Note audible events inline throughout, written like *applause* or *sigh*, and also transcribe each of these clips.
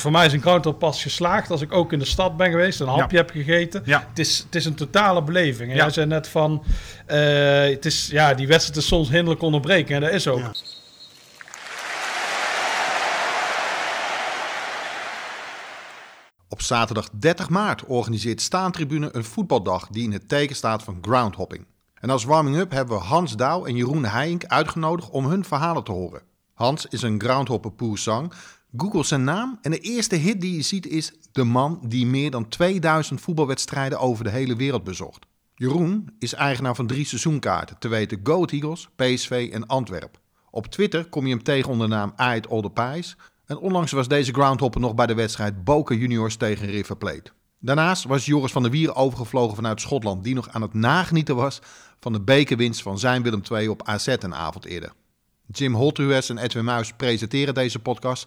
voor mij is een groundhop pas geslaagd als ik ook in de stad ben geweest, een hapje heb gegeten. Ja. Het, is, het is een totale beleving. En Ja. Jij zei net van, eh, het is, ja, die wedstrijd is soms hinderlijk onderbreken. En dat is ook. Ja. Op zaterdag 30 maart organiseert Staantribune een voetbaldag die in het teken staat van groundhopping. En als warming-up hebben we Hans Douw en Jeroen Heijink uitgenodigd om hun verhalen te horen. Hans is een groundhopper poesang. Google zijn naam en de eerste hit die je ziet is de man die meer dan 2000 voetbalwedstrijden over de hele wereld bezocht. Jeroen is eigenaar van drie seizoenkaarten, te weten Go Eagles, PSV en Antwerp. Op Twitter kom je hem tegen onder de naam Ait Olde Pijs. En onlangs was deze groundhopper nog bij de wedstrijd Boca Juniors tegen River Plate. Daarnaast was Joris van der Wier overgevlogen vanuit Schotland, die nog aan het nagenieten was van de bekerwinst van zijn Willem II op AZ een avond eerder. Jim Holthues en Edwin Muis presenteren deze podcast.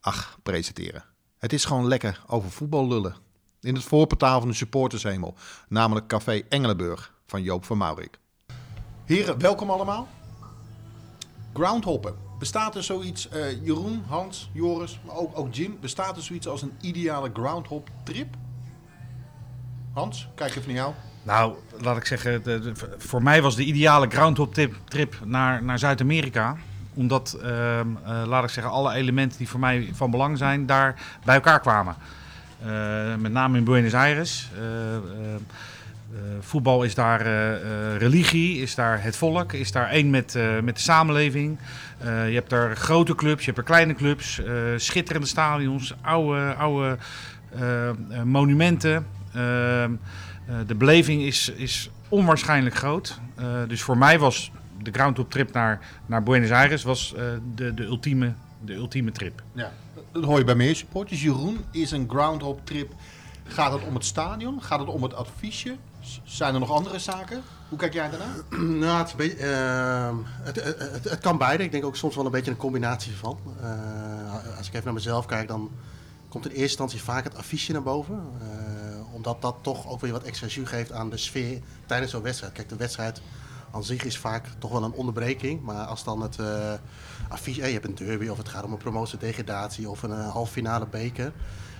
Ach, presenteren. Het is gewoon lekker over voetbal lullen. In het voorportaal van de supportershemel, namelijk Café Engelenburg van Joop van Maurik. Heren, welkom allemaal. Groundhoppen. Bestaat er zoiets, eh, Jeroen, Hans, Joris, maar ook, ook Jim, bestaat er zoiets als een ideale groundhop trip? Hans, kijk even naar jou. Nou, laat ik zeggen, voor mij was de ideale groundhop trip, trip naar, naar Zuid-Amerika. Omdat, ehm, eh, laat ik zeggen, alle elementen die voor mij van belang zijn, daar bij elkaar kwamen. Eh, met name in Buenos Aires. Eh, voetbal is daar religie, is daar het volk, is daar één met, met de samenleving. Je hebt daar grote clubs, je hebt er kleine clubs, schitterende stadions, oude, oude monumenten. Ehm, eh, de beleving is, is onwaarschijnlijk groot. Dus voor mij was de groundhop trip naar, naar Buenos Aires was, eh, de, de, ultieme, de ultieme trip. Ja, dat hoor je bij meer supporters. Jeroen, is een groundhop trip. Gaat het om het stadion? Gaat het om het adviesje? Zijn er nog andere zaken? Hoe kijk jij daarna? *clears throat* Nou, het, is een beetje, ehm, het, het, het, het kan beide. Ik denk ook soms wel een beetje een combinatie van. Eh, als ik even naar mezelf kijk, dan komt in eerste instantie vaak het affiche naar boven. Eh, omdat dat toch ook weer wat extra jus geeft aan de sfeer tijdens zo'n wedstrijd. Kijk, de wedstrijd aan zich is vaak toch wel een onderbreking. Maar als dan het eh, affiche, eh, je hebt een derby of het gaat om een promotie-degradatie of een eh, halve finale beker.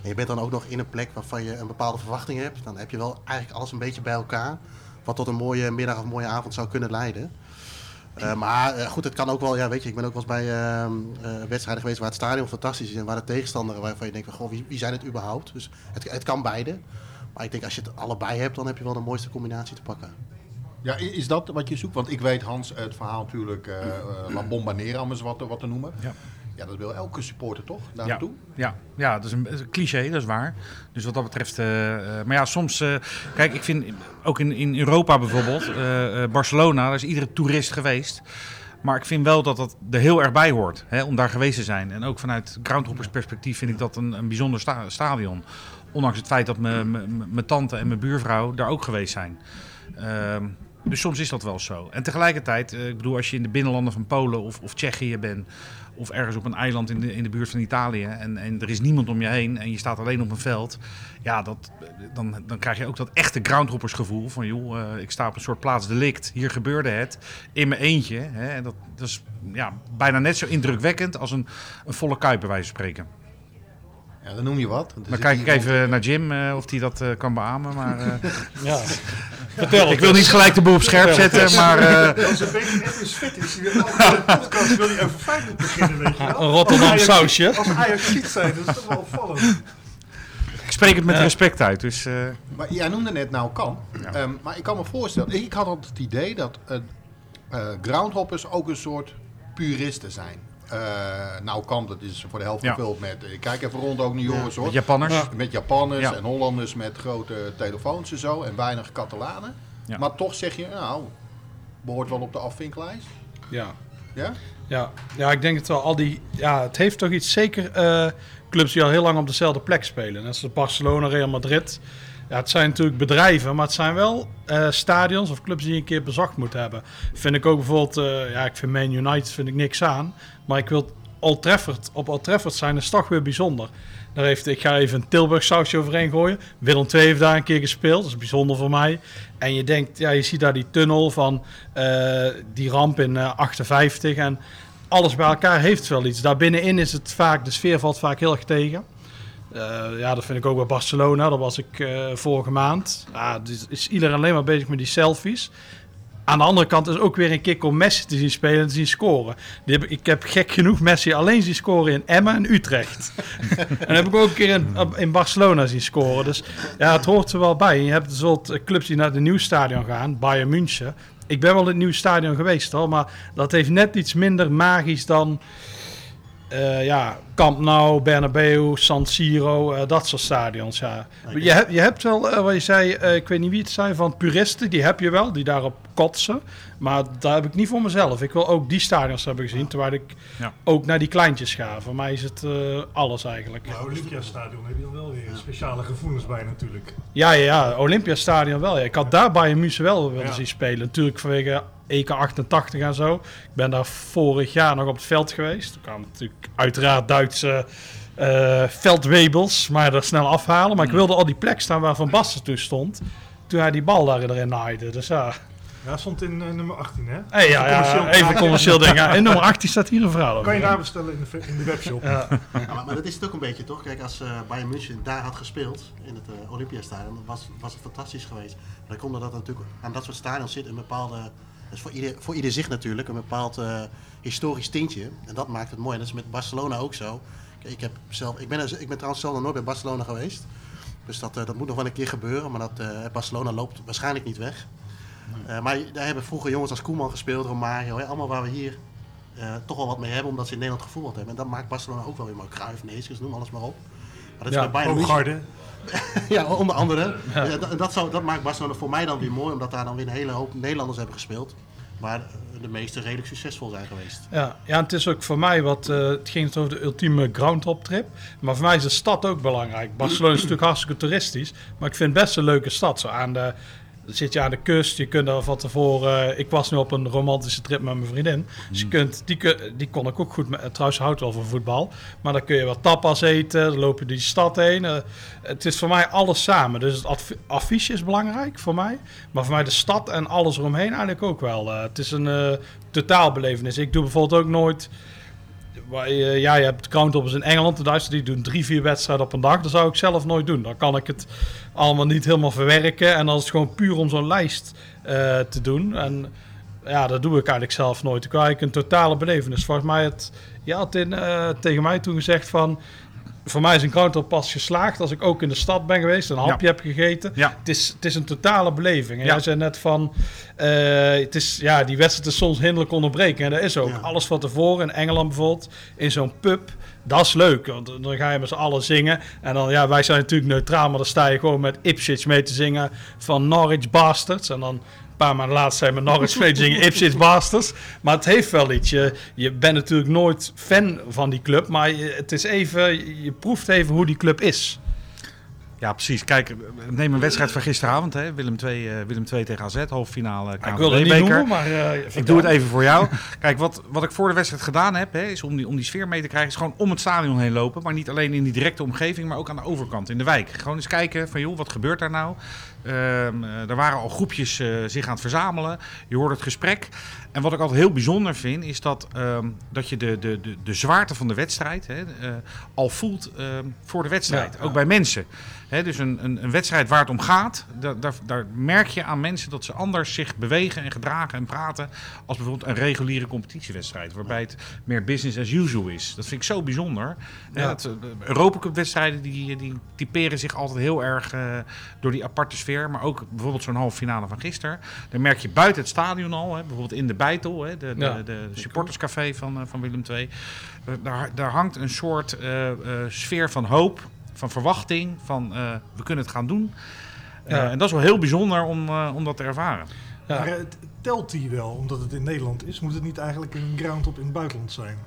En je bent dan ook nog in een plek waarvan je een bepaalde verwachting hebt. Dan heb je wel eigenlijk alles een beetje bij elkaar. Wat tot een mooie middag of een mooie avond zou kunnen leiden. Maar goed, het kan ook wel, ja, weet je, ik ben ook wel eens bij ehm, eh, wedstrijden geweest waar het stadion fantastisch is en waar de tegenstander, waarvan je denkt, goh, wie, wie zijn het überhaupt? Dus het, het kan beide. Maar ik denk als je het allebei hebt, dan heb je wel de mooiste combinatie te pakken. Ja, is dat wat je zoekt? Want ik weet, Hans, het verhaal natuurlijk, eh eh, La Bombonera, om eens wat, te- wat te noemen. Ja. Ja, dat wil elke supporter toch, daar Ja, ja, ja, dat is een, cliché, dat is waar. Dus wat dat betreft. eh, maar ja, soms. kijk, ik vind ook in, in Europa bijvoorbeeld, Barcelona, daar is iedere toerist geweest. Maar ik vind wel dat dat er heel erg bij hoort hè, om daar geweest te zijn. En ook vanuit groundhoppers perspectief vind ik dat een, een bijzonder sta- stadion. Ondanks het feit dat mijn tante en mijn buurvrouw daar ook geweest zijn. Ehm, dus soms is dat wel zo. En tegelijkertijd, eh, ik bedoel, als je in de binnenlanden van Polen of, of Tsjechië bent, of ergens op een eiland in de, in de buurt van Italië, en, en er is niemand om je heen en je staat alleen op een veld, ja, dat, dan, dan krijg je ook dat echte groundhoppersgevoel van, joh, eh, ik sta op een soort plaatsdelict, hier gebeurde het, in mijn eentje. Hè, en dat, dat is ja, bijna net zo indrukwekkend als een, een volle kuip, bij wijze van spreken. Ja, dan noem je wat. Dan kijk ik even naar Jim eh, of hij dat kan beamen. Maar, eh, *laughs* Ja. *laughs* Vertel ik wil niet gelijk de boel op scherp zetten, maar eh, is een beetje net als vet is. Die wil elke podcast wil hij over Feyenoord beginnen, weet je wel. Een Rotterdam Als Ajax- sausje. Als Ajax ziet zijn, dat is toch wel opvallend. ik spreek het met respect uit. Dus, eh, Maar jij noemde net nou kan. Ehm, maar ik kan me voorstellen, ik had altijd het idee dat eh, eh, groundhoppers ook een soort puristen zijn. Eh, nou kan, dat is voor de helft Ja. gevuld met, ik kijk even rond ook naar jongens hoor. met Japanners. Ja. Met Japanners Ja. en Hollanders met grote telefoons en zo en weinig Catalanen. Ja. Maar toch zeg je, nou, behoort wel op de afvinklijst. Ja. Ja? Ja, ja, ik denk het wel. Al die, ja, het heeft toch iets, zeker eh, clubs die al heel lang op dezelfde plek spelen. Net zoals Barcelona, Real Madrid. Ja, het zijn natuurlijk bedrijven, maar het zijn wel eh, stadions of clubs die je een keer bezocht moeten hebben. Vind ik ook bijvoorbeeld, eh, ja, ik vind Man United vind ik niks aan. Maar ik wil Old Trafford, op Old Trafford zijn is toch weer bijzonder. Daar heeft, ik ga even een Tilburg sausje overheen gooien. Willem II heeft daar een keer gespeeld, dat is bijzonder voor mij. En je denkt, ja, je ziet daar die tunnel van eh, die ramp in eh, 58 en alles bij elkaar heeft wel iets. Daar binnenin is het vaak, de sfeer valt vaak heel erg tegen. Eh, ja, dat vind ik ook bij Barcelona. Dat was ik vorige maand. Ja, dus is iedereen alleen maar bezig met die selfies. Aan de andere kant is ook weer een kick om Messi te zien spelen en te zien scoren. Ik heb gek genoeg Messi alleen zien scoren in Emmen en Utrecht. *laughs* en heb ik ook een keer in, in Barcelona zien scoren. Dus ja, het hoort er wel bij. Je hebt soort clubs die naar het nieuw stadion gaan. Bayern München. Ik ben wel in het nieuwe stadion geweest hoor. Maar dat heeft net iets minder magisch dan... Uh, ja, Camp Nou, Bernabeu, San Siro, uh, dat soort stadions. Ja. Je, hebt, je hebt wel, uh, wat je zei, ik weet niet wie het zei, van puristen, die heb je wel, die daarop kotsen. Maar daar heb ik niet voor mezelf. Ik wil ook die stadions hebben gezien, terwijl ik ja. ook naar die kleintjes ga. Voor mij is het alles eigenlijk. Ja, Olympiastadion heb je dan wel weer speciale gevoelens bij natuurlijk. Ja, ja, ja Olympiastadion wel. Ja. Ik had daar bij Muse wel willen zien spelen. Natuurlijk vanwege EK 88 en zo. Ik ben daar vorig jaar nog op het veld geweest. Er kwamen natuurlijk uiteraard Duitse uh, veldwebels, maar er snel afhalen. Maar ik wilde al die plek staan waar Van Basten toen stond. Toen hij die bal daar erin naaide. Dus ja. Ja, stond in uh, nummer 18, hè? Hey, ja, ja, even commercieel ding. *laughs* Ja. In nummer 18 staat hier een verhaal Kan je daar bestellen in de, in de webshop. Ja. maar, maar, dat is het ook een beetje, toch? Kijk, als uh, Bayern München daar had gespeeld, in het uh, Olympiastadion, was, was het fantastisch geweest. Maar dan komt dat natuurlijk aan dat soort stadions zit een bepaalde dus voor ieder, voor ieder zich natuurlijk een bepaald uh, historisch tintje. En dat maakt het mooi. En dat is met Barcelona ook zo. Ik, heb zelf, ik, ben, ik ben trouwens zelf nog nooit bij Barcelona geweest. Dus dat, uh, dat moet nog wel een keer gebeuren. Maar dat, uh, Barcelona loopt waarschijnlijk niet weg. Nee. maar daar hebben vroeger jongens als Koeman gespeeld, Romario. Hè, allemaal waar we hier toch wel wat mee hebben. Omdat ze in Nederland gevoetbald hebben. En dat maakt Barcelona ook wel weer mooi. Cruijff, Neeskens, noem alles maar op. Maar dat is ja, bij Bayern *laughs* ja, onder andere. Ja. Dat, dat, zou, dat maakt Barcelona voor mij dan weer mooi, omdat daar dan weer een hele hoop Nederlanders hebben gespeeld. Maar de meeste redelijk succesvol zijn geweest. Ja, ja het is ook voor mij wat. Uh, het ging over de ultieme groundhop trip. Maar voor mij is de stad ook belangrijk. Barcelona is natuurlijk hartstikke toeristisch. Maar ik vind het best een leuke stad. Zo aan de dan zit je aan de kust, je kunt daar van tevoren... Uh, ik was nu op een romantische trip met mijn vriendin. Dus je hmm. kunt, die, die kon ik ook goed... Met, trouwens, houdt wel van voetbal. Maar dan kun je wat tapas eten, dan loop je die stad heen. Uh, het is voor mij alles samen. Dus het affiche is belangrijk voor mij. Maar voor mij de stad en alles eromheen eigenlijk ook wel. Het is een totaalbelevenis. Ik doe bijvoorbeeld ook nooit ja, je hebt counttoppers in Engeland, de Duitsers die doen drie, vier wedstrijden op een dag. Dat zou ik zelf nooit doen. Dan kan ik het allemaal niet helemaal verwerken. En dan is het gewoon puur om zo'n lijst uh, te doen. En ja, dat doe ik eigenlijk zelf nooit. Ik wil eigenlijk een totale belevenis. Volgens mij het, je had in, uh, tegen mij toen gezegd van voor mij is een counter pas geslaagd als ik ook in de stad ben geweest, een hapje heb gegeten. Ja. Het, is, het is een totale beleving. En ja. jij zei net van, uh, het is, ja, die wedstrijd is soms hinderlijk onderbreken. En dat is ook. Alles van tevoren, in Engeland bijvoorbeeld, in zo'n pub, dat is leuk. Want dan ga je met z'n allen zingen. En dan, ja, wij zijn natuurlijk neutraal, maar dan sta je gewoon met Ipswich mee te zingen van Norwich Bastards. En dan paar maanden later zijn we nog eens *laughs* zingen Ipswich Bastards. Maar het heeft wel iets. Je, je bent natuurlijk nooit fan van die club. Maar je, het is even, je proeft even hoe die club is. Ja, precies. Kijk, neem een wedstrijd van gisteravond. Hè. Willem, 2, uh, Willem 2 tegen AZ, halffinale KNVB Ik wil het niet noemen, maar... Uh, ik doe het even voor jou. *laughs* Kijk, wat, wat ik voor de wedstrijd gedaan heb, hè, is om die, om die sfeer mee te krijgen... is gewoon om het stadion heen lopen. Maar niet alleen in die directe omgeving, maar ook aan de overkant, in de wijk. Gewoon eens kijken van, joh, wat gebeurt daar nou? Um, er waren al groepjes uh, zich aan het verzamelen. Je hoort het gesprek. En wat ik altijd heel bijzonder vind, is dat, um, dat je de, de, de, de zwaarte van de wedstrijd hè, uh, al voelt uh, voor de wedstrijd. Ja, ook ja. bij mensen. Hè, dus een, een, een, wedstrijd waar het om gaat, daar, daar, daar, merk je aan mensen dat ze anders zich bewegen en gedragen en praten. als bijvoorbeeld een reguliere competitiewedstrijd. Waarbij het meer business as usual is. Dat vind ik zo bijzonder. Ja. Europa Cup wedstrijden die, die typeren zich altijd heel erg door die aparte sfeer. Maar ook bijvoorbeeld zo'n halve finale van gisteren. Dan merk je buiten het stadion al, hè, bijvoorbeeld in de Beitel, hè, de, ja. de, de, supporterscafé van, uh, van Willem II. Uh, daar, daar hangt een soort uh, sfeer van hoop, van verwachting, van we kunnen het gaan doen. Ja. en dat is wel heel bijzonder om, om dat te ervaren. Ja. Maar telt die wel, omdat het in Nederland is? Moet het niet eigenlijk een ground-up in het buitenland zijn?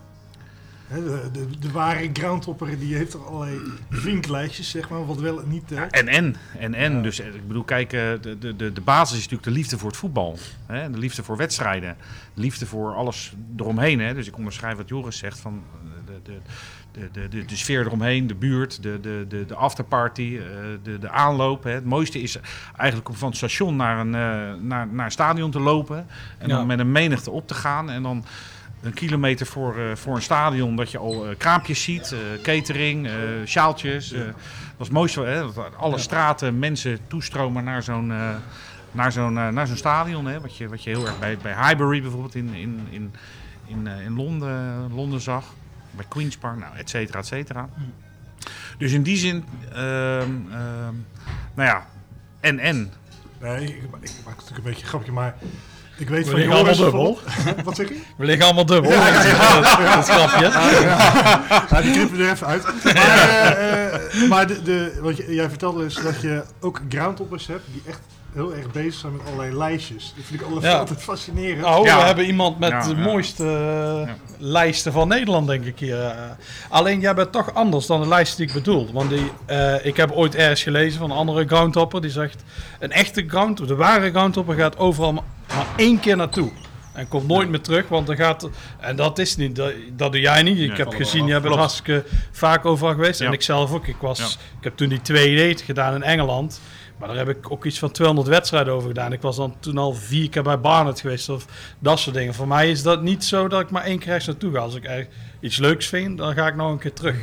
De, de, de, ware groundhopper die heeft er allerlei vinklijstjes, zeg maar, wat wel niet. Ja, en en, en en. Ja. Dus ik bedoel, kijk, de, de, de, de basis is natuurlijk de liefde voor het voetbal. Hè? De liefde voor wedstrijden. De liefde voor alles eromheen. Hè? Dus ik onderschrijf wat Joris zegt van de, de, de, de, de, de sfeer eromheen, de buurt, de, de, de, de afterparty, uh, de, de aanloop. Hè. Het mooiste is eigenlijk om van het station naar een, uh, naar, naar een stadion te lopen. En ja. dan met een menigte op te gaan. En dan een kilometer voor, eh, voor een stadion dat je al eh, kraampjes ziet, eh, catering, sjaaltjes. dat is het mooiste, hè, dat alle straten mensen toestromen naar zo'n naar zo'n naar zo'n stadion. Hè, wat, je, wat je heel erg bij, bij Highbury bijvoorbeeld in, in, in, in, in Londen, Londen zag. Bij Queen's Park, nou, et cetera, et cetera. Dus in die zin, ehm, ehm, nou ja, en en. Nee, ik, ik maak natuurlijk een beetje een grapje, maar ik weet We van liggen allemaal dubbel. Wat zeg je? We liggen allemaal dubbel. Ja, Dat is grapje. Ja, die knippen er even uit. Maar, eh, maar de, de, wat je, jij vertelde dus dat je ook groundhoppers hebt die echt heel erg bezig zijn met allerlei lijstjes. Dat vind ik altijd, Ja. altijd fascinerend. Nou, Ja. we hebben iemand met Ja, de ja. mooiste lijsten van Nederland, denk ik hier. eh. Alleen jij bent toch anders dan de lijst die ik bedoel. Want die, eh, ik heb ooit ergens gelezen van een andere groundhopper die zegt: een echte ground, de ware groundhopper gaat overal maar, maar één keer naartoe. En komt nooit meer terug, want dan gaat. En dat is niet, dat, dat doe jij niet. Ik Nee, heb gezien, jij bent Klopt. hartstikke vaak overal geweest. En ik zelf ook. Ik, was, Ja. ik heb toen die 2D gedaan in Engeland. Maar daar heb ik ook iets van 200 wedstrijden over gedaan. Ik was dan toen al vier keer bij Barnet geweest of dat soort dingen. Voor mij is dat niet zo dat ik maar één keer ergens naartoe ga. Als ik iets leuks vind, dan ga ik nog een keer terug.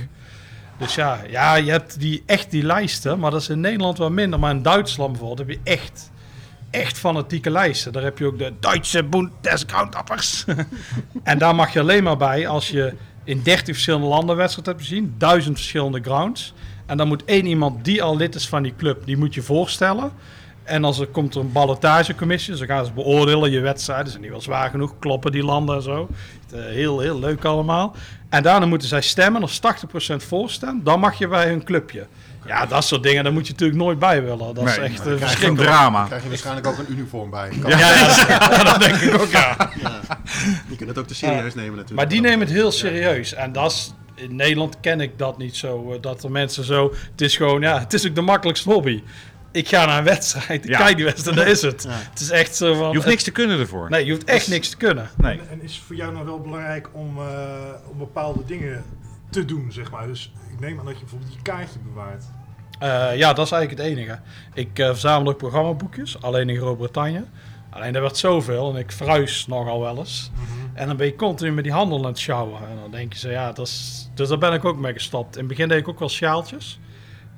Dus ja, ja, je hebt die, echt die lijsten, maar dat is in Nederland wel minder. Maar in Duitsland bijvoorbeeld heb je echt, echt fanatieke lijsten. Daar heb je ook de Duitse Bund des Groundhoppers. *laughs* en daar mag je alleen maar bij als je in 30 verschillende landen wedstrijd hebt gezien. Duizend verschillende grounds. En dan moet één iemand die al lid is van die club, die moet je voorstellen. En als er komt er een ballotagecommissie, dus dan gaan ze beoordelen je wedstrijden. Zijn die wel zwaar genoeg? Kloppen die landen en zo? Eh, heel, heel leuk allemaal. En daarna moeten zij stemmen. Als 80% voorstemt, dan mag je bij hun clubje. Ja, dat soort dingen, daar moet je natuurlijk nooit bij willen. Dat is echt maar dan krijg je een verschrikkelijk. drama. krijg je waarschijnlijk ook een uniform bij. Ja, *laughs* ja, dat denk ik ook, ja. Ja. Die kunnen het ook te serieus nemen natuurlijk. Maar die nemen het heel serieus. En dat is, in Nederland ken ik dat niet zo. eh, Dat er mensen zo. Het is gewoon, ja, het is ook de makkelijkste hobby. Ik ga naar een wedstrijd, ik Ja. kijk die wedstrijd, dat is het. Ja. Het is echt zo van. Je hoeft niks te kunnen ervoor. Nee, je hoeft echt niks te kunnen. Nee. En, en is het voor jou nou wel belangrijk om, eh, om bepaalde dingen te doen, zeg maar? Dus ik neem aan dat je bijvoorbeeld je kaartje bewaart. Eh, ja, dat is eigenlijk het enige. Ik verzamel ook programmaboekjes, alleen in Groot-Brittannië. Alleen er werd zoveel en ik verhuis nogal wel eens. En dan ben je continu met die handel aan het sjouwen. En dan denk je zo, ja, dat is... Dus daar ben ik ook mee gestopt. In het begin deed ik ook wel sjaaltjes.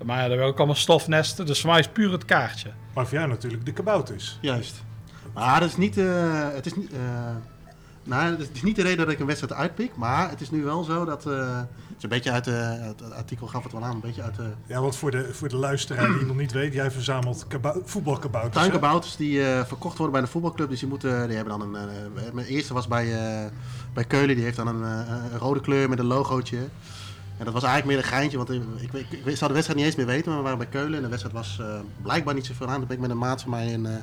Maar ja, daar wil ik allemaal stofnesten. Dus voor mij is puur het kaartje. Maar voor jou natuurlijk de kabouters. Juist. Maar dat is niet, eh, het is niet, eh, nou, het is niet de reden dat ik een wedstrijd uitpik. Maar het is nu wel zo dat, eh, het is een beetje uit, de uit het artikel gaf het wel aan, een beetje uit de Ja, want voor de, voor de luisteraar die het nog niet weet, jij verzamelt kabou- voetbalkabouters. tuinkabouters die eh, verkocht worden bij de voetbalclub. Dus die, moeten, die hebben dan een, eh, mijn eerste was bij, eh, bij Keulen, die heeft dan een, eh, een rode kleur met een logootje. En dat was eigenlijk meer een geintje, want ik, ik, ik, ik zou de wedstrijd niet eens meer weten, maar we waren bij Keulen en de wedstrijd was eh, blijkbaar niet zoveel aan. Toen ben ik met een maat van mij een eh,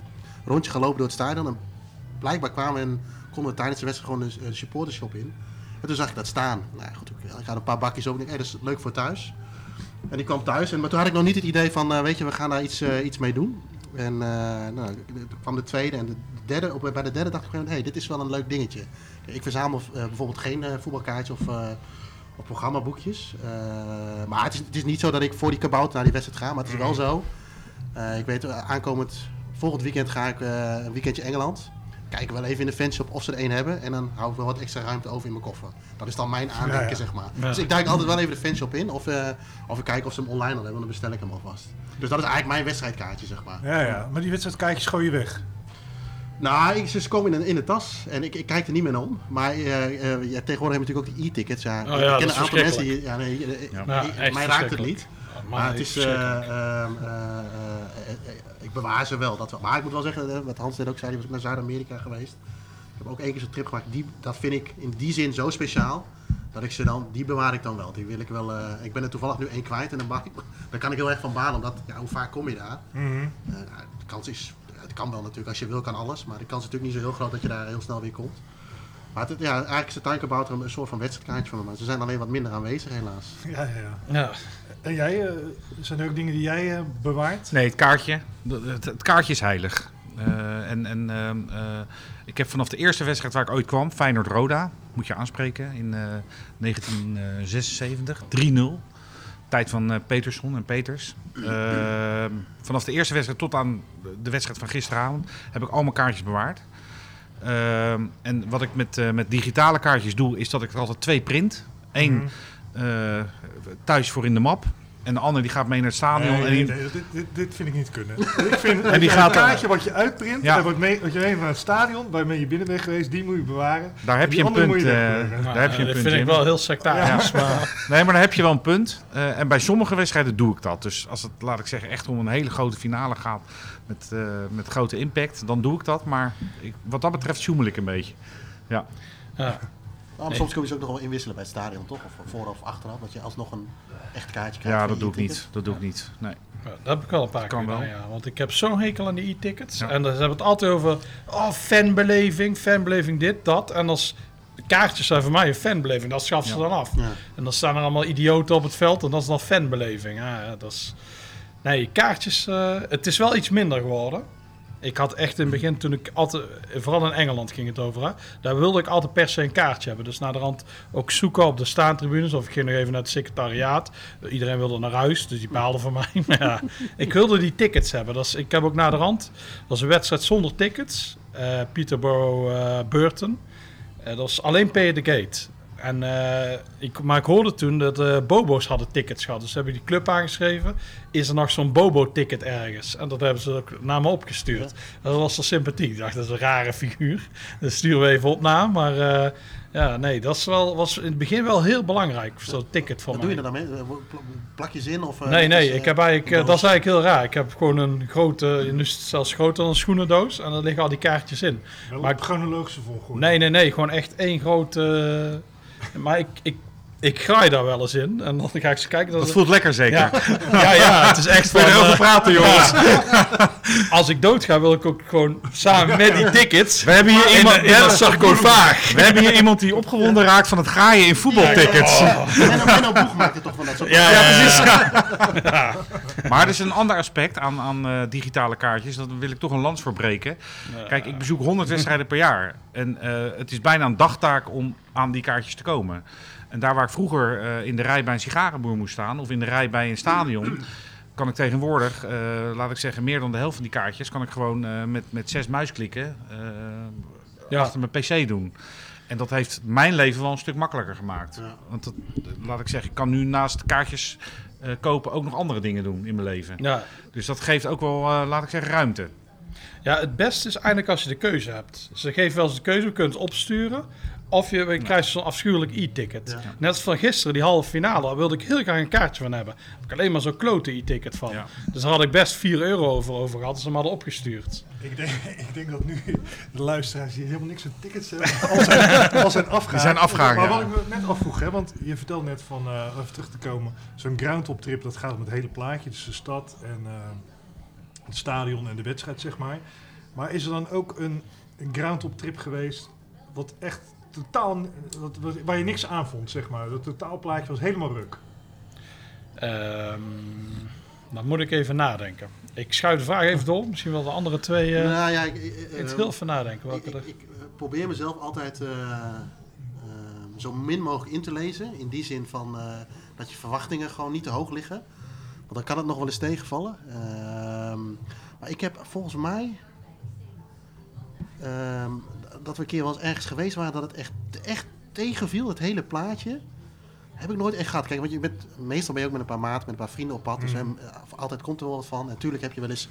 rondje gelopen door het stadion en blijkbaar kwamen we konden we tijdens de wedstrijd gewoon de supportershop in. En toen zag ik dat staan. Nou ja, goed, ik, had een paar bakjes op en ik hey, dat is leuk voor thuis. En die kwam thuis, en, maar toen had ik nog niet het idee van, eh, weet je, we gaan daar iets, eh, iets mee doen. En eh, nou, toen kwam de tweede en de derde. Op, bij de derde dacht ik een hey, dit is wel een leuk dingetje. Ik verzamel bijvoorbeeld geen voetbalkaartjes of, of programmaboekjes. Maar het is, het is niet zo dat ik voor die kabouter naar die wedstrijd ga. Maar het is wel zo. Eh, ik weet, aankomend volgend weekend ga ik een weekendje Engeland. Kijken wel even in de fanshop of ze er één hebben. En dan hou ik wel wat extra ruimte over in mijn koffer. Dat is dan mijn aandenken, Ja, ja. zeg maar. Ja. Dus ik duik altijd wel even de fanshop in. Of, eh, of ik kijk of ze hem online al hebben. Dan bestel ik hem alvast. Dus dat is eigenlijk mijn wedstrijdkaartje, zeg maar. Ja, ja. Maar die wedstrijdkaartjes gooi je weg. Nou, ik, ze komen in, in de tas en ik, ik kijk er niet meer naar om. Maar eh, eh, ja, tegenwoordig hebben we natuurlijk ook die e-tickets. Ja, Oh ja, ik dat ken is een aantal mensen die... Ja, nee, mij raakt het niet. Maar, Maar het is, eh, ehm, eh, eh, ik bewaar ze wel. Dat, wel. maar ik moet wel zeggen, wat Hans net ook zei, die was ook naar Zuid-Amerika geweest. Ik heb ook één keer zo'n trip gemaakt. Die, dat vind ik in die zin zo speciaal. Dat ik ze dan, die bewaar ik dan wel. Die wil ik wel. eh, ik ben er toevallig nu één kwijt en dan, mag ik, *laughs* dan kan ik heel erg van balen. Omdat, ja, hoe vaak kom je daar? Mhm. Eh, nou, de kans is, het kan wel natuurlijk, als je wil kan alles, maar de kans is natuurlijk niet zo heel groot dat je daar heel snel weer komt. Maar het, ja, eigenlijk is de tuinkabouter een soort van wedstrijdkaartje van me, maar ze zijn alleen wat minder aanwezig helaas. Ja, ja, ja. ja. En jij, eh, zijn er ook dingen die jij eh, bewaart? Nee, het kaartje. Het, het kaartje is heilig. Eh, en en ehm, eh, ik heb vanaf de eerste wedstrijd waar ik ooit kwam, Feyenoord-Roda, moet je aanspreken, in eh, 1976, 3-0. Tijd van eh, Peterson en Peters. Ehm, vanaf de eerste wedstrijd tot aan de wedstrijd van gisteravond heb ik al mijn kaartjes bewaard. Ehm, en wat ik met, met digitale kaartjes doe, is dat ik er altijd twee print. Eén Mhm. Thuis voor in de map. En de andere die gaat mee naar het stadion. Nee, en nee, die- nee, dit, dit, dit vind ik niet kunnen. *laughs* Ik vind En die een gaat er- kaartje wat je uitprint Ja. en wat, mee, wat je mee naar het stadion, waarmee je binnen bent geweest, die moet je bewaren. Daar heb je een punt. je eh, daar heb je een dat punt vind ik wel heel sectarisch. Maar, *laughs* Nee, maar dan heb je wel een punt. Eh, en bij sommige wedstrijden doe ik dat. Dus als het, laat ik zeggen, echt om een hele grote finale gaat met, eh, met grote impact, dan doe ik dat. Maar ik, wat dat betreft zoemel ik een beetje. Ja. ja. Nou, maar soms kun je ze ook nog wel inwisselen bij het stadion, toch? Of voor of achteraf, dat je alsnog een echt kaartje krijgt. ja, dat doe ik niet. Dat doe ik niet. Nee. Ja, dat heb ik wel een paar Kan keer wel. ja. Want ik heb zo'n hekel aan die e-tickets. Ja. En dan hebben we het altijd over oh, fanbeleving, fanbeleving dit, dat. En als de kaartjes zijn voor mij een fanbeleving, dat schaffen ze Ja. dan af. Ja. En dan staan er allemaal idioten op het veld en dat is dan fanbeleving. Ja, ja, dat is... Nee, kaartjes, eh, het is wel iets minder geworden. Ik had echt in het begin, toen ik altijd, vooral in Engeland ging het over, hè, daar wilde ik altijd per se een kaartje hebben. Dus naar de rand ook zoeken op de staantribunes, of ik ging nog even naar het secretariaat. Iedereen wilde naar huis, dus die baalde van mij. *laughs* Maar ik wilde die tickets hebben. Dat is, ik heb ook naar de rand, dat is een wedstrijd zonder tickets. eh Peterborough eh. Eh, dat was alleen pay the gate. En, eh, ik, maar ik hoorde toen dat de Bobo's hadden tickets gehad. Dus hebben die club aangeschreven. Is er nog zo'n Bobo-ticket ergens? En dat hebben ze ook naar me opgestuurd. Dat was zo sympathiek. Ik dacht, dat is een rare figuur. Dat sturen we even op na. Maar eh, ja, nee, dat is wel, was in het begin wel heel belangrijk. Zo'n ticket voor Wat mij. doe je er dan mee? Pl- Plak je zin? Of, eh, Nee, nee, ik heb eigenlijk, dat is eigenlijk heel raar. Ik heb gewoon een grote, nu is het zelfs groter dan een schoenendoos. En daar liggen al die kaartjes in. Wel Maar op chronologische volgorde. Nee, nee, nee. Gewoon echt één grote... maar ik, ik, ik graai daar wel eens in. En dan ga ik eens kijken. Dat Dat voelt lekker zeker. ja. ja, ja, *laughs* het is echt van... Je erover eh, praten, jongens? *laughs* als ik dood ga, wil ik ook gewoon samen met die tickets... We hebben hier iemand, in een sarcofaag. we hebben hier iemand die opgewonden raakt van het graaien in voetbaltickets. Menno, Menno Boeg maakt er toch van dat soort Ja, ja, precies. *laughs* Maar er is een ander aspect aan, aan eh, digitale kaartjes. Daar wil ik toch een lans voor breken. Kijk, ik bezoek 100 wedstrijden per jaar. En eh, het is bijna een dagtaak om aan die kaartjes te komen. En daar waar ik vroeger eh, in de rij bij een sigarenboer moest staan... of in de rij bij een stadion... *clears throat* kan ik tegenwoordig, eh, laat ik zeggen, meer dan de helft van die kaartjes... kan ik gewoon eh, met, met zes muisklikken Ja. achter mijn pc doen. En dat heeft mijn leven wel een stuk makkelijker gemaakt. Ja. Want dat, laat ik zeggen, ik kan nu naast kaartjes eh, kopen ook nog andere dingen doen in mijn leven. Ja. Dus dat geeft ook wel, eh, laat ik zeggen, ruimte. ja, het beste is eigenlijk als je de keuze hebt. Ze geven wel eens de keuze, we kunnen het opsturen. Of je, krijgt zo'n afschuwelijk e-ticket. Ja. Net als van gisteren, die halve finale, daar wilde ik heel graag een kaartje van hebben. Daar heb ik alleen maar zo'n klote e-ticket van. Ja. Dus daar had ik best 4 euro over, over gehad, als ze me hadden opgestuurd. Ik denk, *laughs* ik denk dat nu de luisteraars die helemaal niks aan tickets hebben, *laughs* al zijn, al zijn afgehaakt. Die zijn afgehaakt, Maar ja. wat ik me net afvroeg, hè, want je vertelde net van, eh even terug te komen, zo'n ground-up trip, dat gaat om het hele plaatje, dus de stad en eh, het stadion en de wedstrijd, zeg maar. Maar is er dan ook een, een ground-up trip geweest, wat echt totaal, waar je niks aan vond, zeg maar. Dat totaalplaatje was helemaal ruk. Ehm dan moet ik even nadenken. Ik schuif de vraag even door. Misschien wel de andere twee. eh Nou ja, ik, ik, ik eh, moet heel even nadenken. ik, Welke ik, er... ik, probeer mezelf altijd eh, eh, zo min mogelijk in te lezen. In die zin van eh, dat je verwachtingen gewoon niet te hoog liggen. Want dan kan het nog wel eens tegenvallen. Ehm, maar ik heb volgens mij... dat we een keer wel eens ergens geweest waren dat het echt, echt tegenviel, het hele plaatje. Heb ik nooit echt gehad. Kijk, want je bent, meestal ben je ook met een paar maat, met een paar vrienden op pad. Dus hem, eh, altijd komt er wel wat van. En natuurlijk heb je wel eens...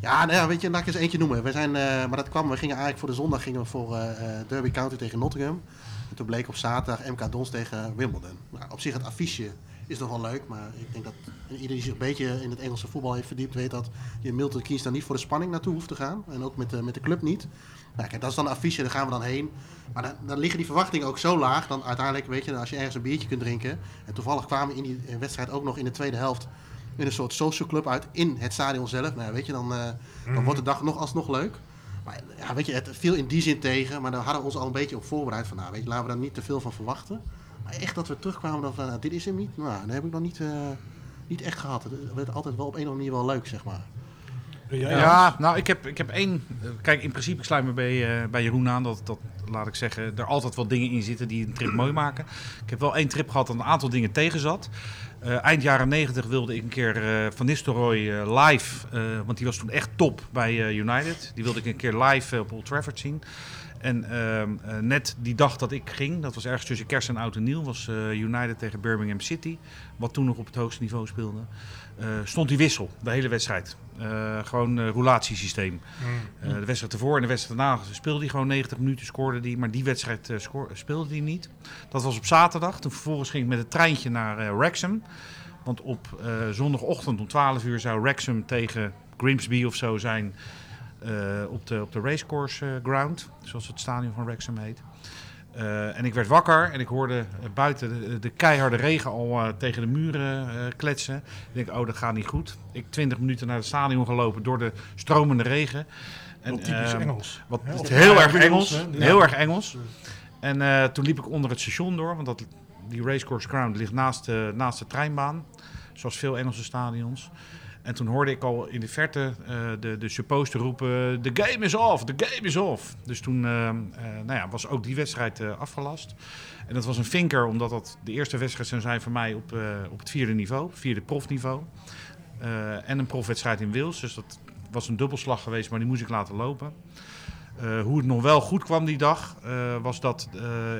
Ja, nou ja, weet je, laat ik eens eentje noemen. We zijn, eh, maar dat kwam, we gingen eigenlijk voor de zondag gingen we voor eh, Derby County tegen Nottingham. En toen bleek op zaterdag MK Dons tegen Wimbledon. Nou, op zich het affiche is nog wel leuk, maar ik denk dat iedereen die zich een beetje in het Engelse voetbal heeft verdiept, weet dat je Milton Keynes daar niet voor de spanning naartoe hoeft te gaan. En ook met de, met de club niet. Nou, kijk, dat is dan een affiche, daar gaan we dan heen. Maar dan, dan liggen die verwachtingen ook zo laag, dan uiteindelijk, weet je, als je ergens een biertje kunt drinken. En toevallig kwamen we in die eh, wedstrijd ook nog in de tweede helft in een soort social club uit in het stadion zelf. Nou, weet je, dan, eh, dan wordt de dag nog alsnog leuk. Maar ja, weet je, het viel in die zin tegen, maar daar hadden we ons al een beetje op voorbereid van, nou, weet je, laten we daar niet te veel van verwachten. Maar echt dat we terugkwamen dat we, nou, dit is hem niet, nou, dat heb ik nog niet, eh, niet echt gehad. Het werd altijd wel op een of andere manier wel leuk, zeg maar. Ja, Ja, ja. nou, ik heb, ik heb één. eh, Kijk, in principe ik sluit me bij, eh, bij Jeroen aan. Dat, dat, laat ik zeggen, er altijd wel dingen in zitten die een trip mooi maken. Ik heb wel één trip gehad dat een aantal dingen tegen zat. Eh, eind jaren 90 wilde ik een keer eh, Van Nistelrooy live. eh, want die was toen echt top bij eh, United. Die wilde ik een keer live op Old Trafford zien. En ehm, eh, net die dag dat ik ging, dat was ergens tussen kerst en oud en nieuw, was eh, United tegen Birmingham City, wat toen nog op het hoogste niveau speelde, eh, stond die wissel, de hele wedstrijd. Gewoon roulatiesysteem. Mm. De wedstrijd ervoor en de wedstrijd daarna speelde hij gewoon 90 minuten, scoorde hij, maar die wedstrijd speelde hij niet. Dat was op zaterdag. Toen vervolgens ging ik met het treintje naar Wrexham. Want op zondagochtend om 12 uur zou Wrexham tegen Grimsby of zo zijn op, de, op de racecourse eh, ground, zoals het stadion van Wrexham heet. Eh, en ik werd wakker en ik hoorde eh, buiten de, de keiharde regen al eh, tegen de muren eh, kletsen. Ik denk, oh, dat gaat niet goed. Ik 20 minuten naar het stadion gelopen door de stromende regen. Wel typisch ehm, Engels. Wat heel erg Engels? Heel erg Engels. En eh, toen liep ik onder het station door, want dat, die racecourse ground ligt naast de, naast de treinbaan. Zoals veel Engelse stadions. En toen hoorde ik al in de verte eh, de, de supposter roepen: The game is off, the game is off. Dus toen eh, eh, nou ja, was ook die wedstrijd afgelast. En dat was een vinker, omdat dat de eerste wedstrijd zou zijn voor mij op, op het vierde niveau, vierde profniveau. En een profwedstrijd in Wales. Dus dat was een dubbelslag geweest, maar die moest ik laten lopen. Hoe het nog wel goed kwam die dag, was dat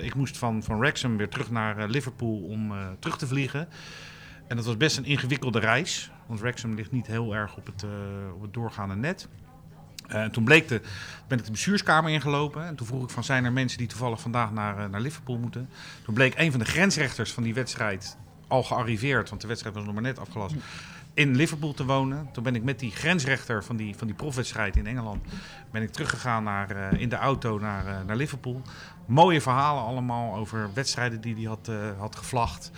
ik moest van, van Wrexham weer terug naar Liverpool om terug te vliegen. En dat was best een ingewikkelde reis, want Wrexham ligt niet heel erg op het, eh, op het doorgaande net. Eh, en toen bleek de, ben ik de bestuurskamer ingelopen en toen vroeg ik van zijn er mensen die toevallig vandaag naar, eh, naar Liverpool moeten. Toen bleek een van de grensrechters van die wedstrijd al gearriveerd, want de wedstrijd was nog maar net afgelast, in Liverpool te wonen. Toen ben ik met die grensrechter van die, van die profwedstrijd in Engeland ben ik teruggegaan naar, in de auto naar, naar Liverpool. Mooie verhalen allemaal over wedstrijden die hij had, had gevlacht.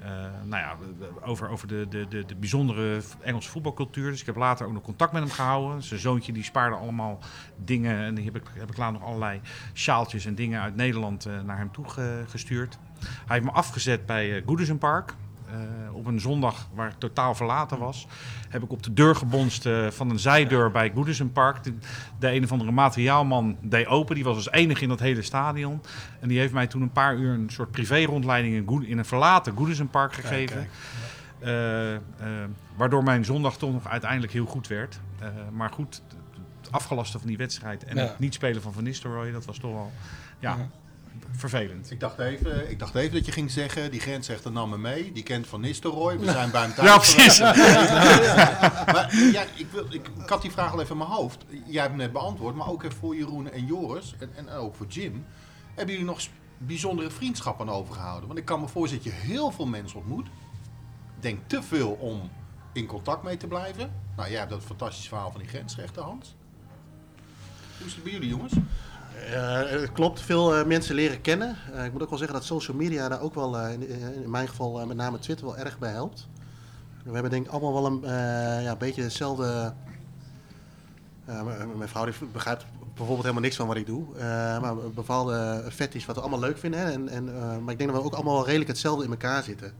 Eh, nou ja, over, over de, de, de, de bijzondere Engelse voetbalcultuur. Dus ik heb later ook nog contact met hem gehouden. Zijn zoontje die spaarde allemaal dingen. En die heb ik, heb ik later nog allerlei sjaaltjes en dingen uit Nederland eh, naar hem toe ge- gestuurd. Hij heeft me afgezet bij uh, Goodison Park. Eh, op een zondag waar het totaal verlaten was, heb ik op de deur gebonst eh, van een zijdeur bij Goodison Park. De, de een of andere materiaalman deed open, die was als enige in dat hele stadion. En die heeft mij toen een paar uur een soort privé-rondleiding in, Good- in een verlaten Goodison Park gegeven. Eh, waardoor mijn zondag toch nog uiteindelijk heel goed werd. Maar goed, het afgelasten van die wedstrijd en Ja. het niet spelen van Van Nistelrooy, dat was toch ja, Ja. Vervelend. Ik dacht, even, ik dacht even dat je ging zeggen, die grensrechter nam me mee. Die kent Van Nistelrooy, we zijn bij hem thuis Ja, precies. geweest. maar ja, ik, wil, ik, ik had die vraag al even in mijn hoofd. Jij hebt hem net beantwoord, maar ook even voor Jeroen en Joris en, en ook voor Jim. Hebben jullie nog bijzondere vriendschappen overgehouden? Want ik kan me voorstellen dat je heel veel mensen ontmoet. Denk te veel om in contact mee te blijven. Nou, jij hebt dat fantastische verhaal van die grensrechter, Hans. Hoe is het bij jullie, jongens? Eh, het klopt, veel eh, mensen leren kennen. Eh, ik moet ook wel zeggen dat social media daar ook wel, in, in mijn geval met name Twitter, wel erg bij helpt. We hebben denk ik allemaal wel een ja, beetje hetzelfde... mijn vrouw die begrijpt bijvoorbeeld helemaal niks van wat ik doe. maar bepaalde fetish wat we allemaal leuk vinden. Hè, en, en, maar ik denk dat we ook allemaal wel redelijk hetzelfde in elkaar zitten.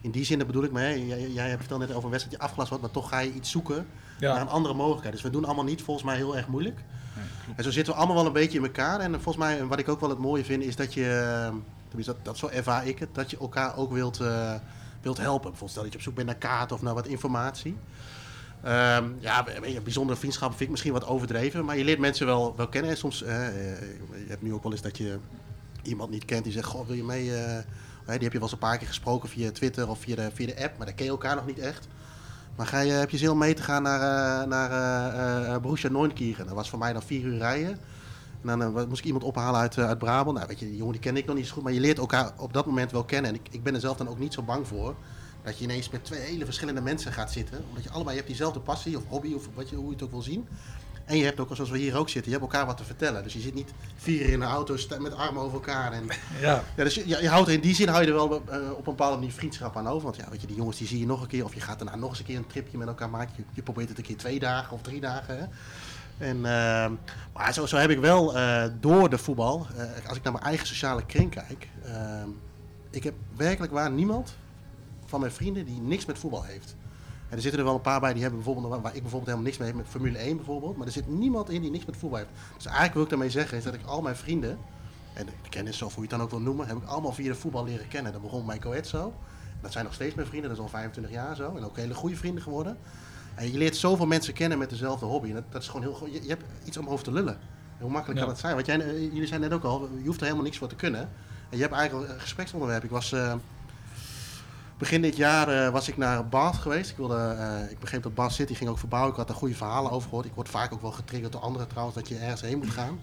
In die zin bedoel ik, hè, jij, jij hebt verteld net over een wedstrijd die afgelast wordt, maar toch ga je iets zoeken naar een andere mogelijkheid. Dus we doen allemaal niet volgens mij heel erg moeilijk. En zo zitten we allemaal wel een beetje in elkaar. En volgens mij, wat ik ook wel het mooie vind, is dat je, eh, dat, dat zo ervaar ik het, dat je elkaar ook wilt, eh, wilt helpen. Bijvoorbeeld stel dat je op zoek bent naar kaarten of naar wat informatie. Ehm, ja, bijzondere vriendschap vind ik misschien wat overdreven, maar je leert mensen wel, wel kennen. En soms, eh, je hebt nu ook wel eens dat je iemand niet kent die zegt, goh, wil je mee... die heb je wel eens een paar keer gesproken via Twitter of via de, via de app, maar dan ken je elkaar nog niet echt. Maar ga je, heb je zin om mee te gaan naar, eh naar Borussia Neunkirchen? Dat was voor mij dan vier uur rijden. En dan moest ik iemand ophalen uit, uit Brabant. Nou, weet je, die jongen die ken ik nog niet zo goed, maar je leert elkaar op dat moment wel kennen. En ik, ik ben er zelf dan ook niet zo bang voor. Dat je ineens met twee hele verschillende mensen gaat zitten. Omdat je allebei je hebt diezelfde passie of hobby of wat je, hoe je het ook wil zien. En je hebt ook, zoals we hier ook zitten, je hebt elkaar wat te vertellen. Dus je zit niet vier in een auto met armen over elkaar. En, *laughs* Ja. ja, dus je, je houdt er in die zin hou je er wel eh, op een bepaalde manier vriendschap aan over. Want ja, weet je, die jongens die zie je nog een keer. Of je gaat daarna nog eens een keer een tripje met elkaar maken. Je, je probeert het een keer twee dagen of drie dagen. Hè. En, ehm, maar zo, zo heb ik wel eh, door de voetbal, eh, als ik naar mijn eigen sociale kring kijk. ehm, ik heb werkelijk waar niemand van mijn vrienden die niks met voetbal heeft. En er zitten er wel een paar bij die hebben bijvoorbeeld, waar ik bijvoorbeeld helemaal niks mee heb met Formule 1 bijvoorbeeld. Maar er zit niemand in die niks met voetbal heeft. Dus eigenlijk wil ik daarmee zeggen is dat ik al mijn vrienden, en de kennis of hoe je het dan ook wil noemen, heb ik allemaal via de voetbal leren kennen. Dat begon bij Coët zo. Dat zijn nog steeds mijn vrienden, dat is al 25 jaar zo. En ook hele goede vrienden geworden. En je leert zoveel mensen kennen met dezelfde hobby. En dat, dat is gewoon heel goed. Je, je hebt iets om over te lullen. En hoe makkelijk Ja. kan het zijn? Want jij, eh, jullie zijn net ook al, je hoeft er helemaal niks voor te kunnen. En je hebt eigenlijk een gespreksonderwerp. Ik was eh, begin dit jaar eh, was ik naar Bath geweest. Ik, wilde, eh, ik begreep dat Bath City ging ook verbouwen. Ik had daar goede verhalen over gehoord. Ik word vaak ook wel getriggerd door anderen trouwens dat je ergens heen moet gaan.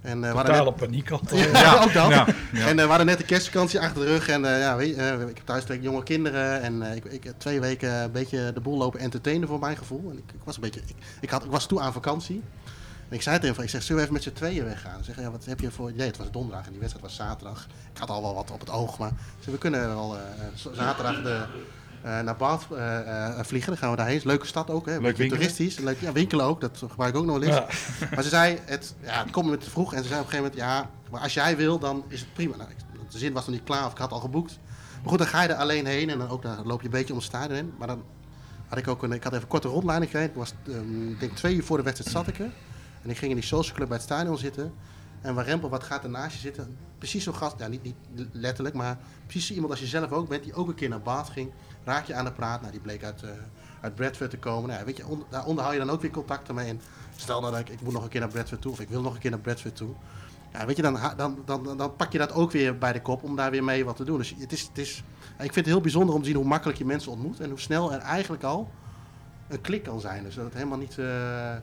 En, eh, we hadden Totale net- paniek had. *laughs* ja, ook dat. Ja, ja. En eh, we hadden net de kerstvakantie achter de rug. En eh, ja, weet je, eh, ik heb thuis twee jonge kinderen. En eh, ik, ik heb twee weken een beetje de boel lopen entertainen voor mijn gevoel. En ik, ik was een beetje, ik, ik, had, ik was toe aan vakantie. En ik zei tegen hem, ik zeg, zullen we even met z'n tweeën weggaan? Zeg, ja, wat heb je voor idee? Het was donderdag en die wedstrijd was zaterdag. Ik had al wel wat op het oog, maar zeg, we kunnen wel eh, zaterdag de, eh, naar Bath eh, vliegen. Dan gaan we daarheen. Leuke stad ook, hè? Beetje winkelen. toeristisch. Leuk, ja, winkelen ook, dat gebruik ik ook nog wel eens. Ja. *laughs* Maar ze zei, het, ja, het komt me te vroeg. En ze zei op een gegeven moment, ja, maar als jij wil, dan is het prima. Nou, ik- de zin was nog niet klaar of ik had al geboekt. Maar goed, dan ga je er alleen heen en dan, ook, dan loop je een beetje om het stadion heen. Maar dan had ik ook een, ik had even een korte rondleiding gekregen. Ik was, ehm, denk twee uur voor de wedstrijd zat ik er. En ik ging in die social club bij het stadion zitten. En waar Rempel, wat gaat er naast je zitten? Precies zo'n gast, ja, niet, niet letterlijk, maar precies iemand als je zelf ook bent, die ook een keer naar Bath ging. Raak je aan de praat. Nou, die bleek uit, eh, uit Bradford te komen. Nou, weet je, daar onderhoud je dan ook weer contacten mee. En stel nou dat ik, ik moet nog een keer naar Bradford toe, of ik wil nog een keer naar Bradford toe. Ja, weet je, dan, dan, dan, dan pak je dat ook weer bij de kop om daar weer mee wat te doen. Dus het is, het is, ik vind het heel bijzonder om te zien hoe makkelijk je mensen ontmoet. En hoe snel er eigenlijk al een klik kan zijn. Dus dat het helemaal niet, eh,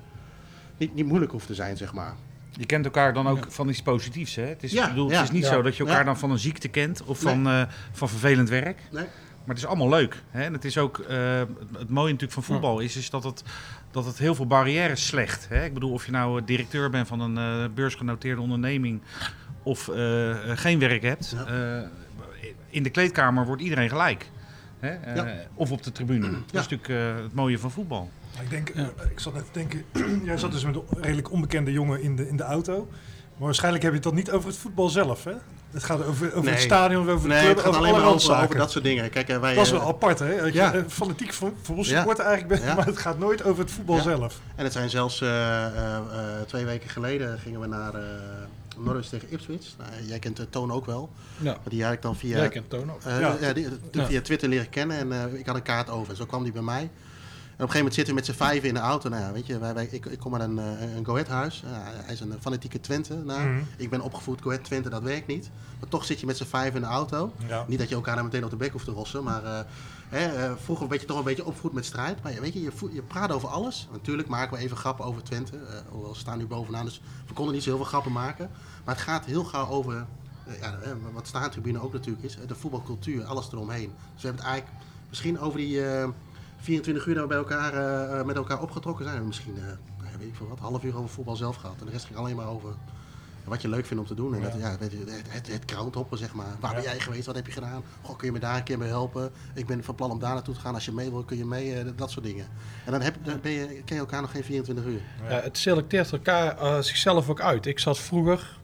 niet, niet moeilijk hoeft te zijn, zeg maar. Je kent elkaar dan ook van iets positiefs. Hè? Het, is, Ja, bedoel, ja. het is niet Ja. zo dat je elkaar Ja. dan van een ziekte kent of Nee. van, eh, van vervelend werk. Nee? Maar het is allemaal leuk. Hè? En het is ook eh, het, mooie natuurlijk van voetbal is, is dat, het, dat het heel veel barrières slecht. Hè? Ik bedoel, of je nou eh, directeur bent van een eh, beursgenoteerde onderneming of geen werk hebt. Ja. eh, in de kleedkamer wordt iedereen gelijk. Hè? Eh, Ja. Of op de tribune. Dat is natuurlijk eh, het mooie van voetbal. Ik denk, eh, ik zat net te denken, *clears throat* jij zat dus met een redelijk onbekende jongen in de, in de auto. Maar waarschijnlijk heb je het dan niet over het voetbal zelf, hè? Het gaat over, over Nee. het stadion, over de Nee, club, het gaat over alleen alle maar over, over dat soort dingen. Kijk, eh, wij, Dat is eh, wel apart, hè? Dat je ja. eh, fanatiek vo- voor Ja. sport eigenlijk bent, Ja. maar het gaat nooit over het voetbal Ja. zelf. En het zijn zelfs eh, eh, eh, twee weken geleden gingen we naar eh Norwich tegen Ipswich. Nou, jij kent de Toon ook wel. Ja, Maar die had ik dan via, jij kent Toon ook. eh, die, die Ja. via Twitter leren kennen. En eh, ik had een kaart over. Zo kwam die bij mij. Op een gegeven moment zitten we met z'n vijven in de auto. Nou ja, weet je, wij, wij, ik, ik kom uit een, eh, een Go Ahead huis. Hij is een fanatieke Twente. Nou. Ik ben opgevoed Go Ahead Twente, dat werkt niet. Maar toch zit je met z'n vijven in de auto. Ja. Niet dat je elkaar dan meteen op de bek hoeft te rossen, maar eh, hè, eh, vroeger werd je toch een beetje opgevoed met strijd. Maar je- weet je, je, je praat over alles. Natuurlijk maken we even grappen over Twente, eh, hoewel we staan nu bovenaan, dus we konden niet zo heel veel grappen maken. Maar het gaat heel gauw over, eh, ja, eh, wat staantribune ook natuurlijk is, eh, de voetbalcultuur, alles eromheen. Dus we hebben het eigenlijk misschien over die eh, 24 uur dat we bij elkaar, eh, eh, met elkaar opgetrokken zijn, misschien, ja, weet ik veel wat, half uur over voetbal zelf gehad. En de rest ging alleen maar over wat je leuk vindt om te doen. En Ja. dat, ja, het, het, het zeg maar. Waar Ja. ben jij geweest? Wat heb je gedaan? Goh, kun je me daar een keer mee helpen? Ik ben van plan om daar naartoe te gaan. Als je mee wil, kun je mee. eh, dat soort dingen. En dan, heb, dan ben je, ken je elkaar nog geen 24 uur. Ja, het selecteert elkaar eh, zichzelf ook uit. Ik zat vroeger,